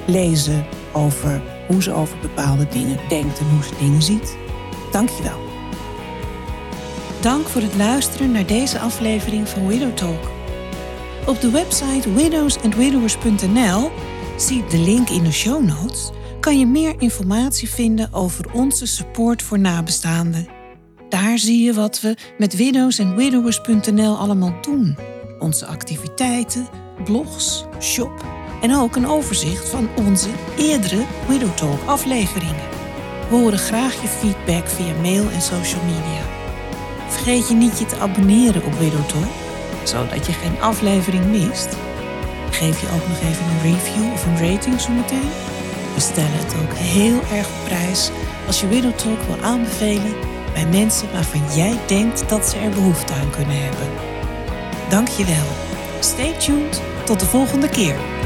lezen over hoe ze over bepaalde dingen denkt en hoe ze dingen ziet. Dank je wel. Dank voor het luisteren naar deze aflevering van Widow Talk. Op de website widowsandwidowers.nl, zie de link in de show notes, kan je meer informatie vinden over onze support voor nabestaanden. Daar zie je wat we met widowsandwidowers.nl allemaal doen. Onze activiteiten, blogs, shop en ook een overzicht van onze eerdere Widow Talk afleveringen. We horen graag je feedback via mail en social media. Vergeet je niet je te abonneren op Widow Talk, zodat je geen aflevering mist. Geef je ook nog even een review of een rating zometeen. We stellen het ook heel erg op prijs als je Widow Talk wil aanbevelen bij mensen waarvan jij denkt dat ze er behoefte aan kunnen hebben. Dank je wel. Stay tuned. Tot de volgende keer.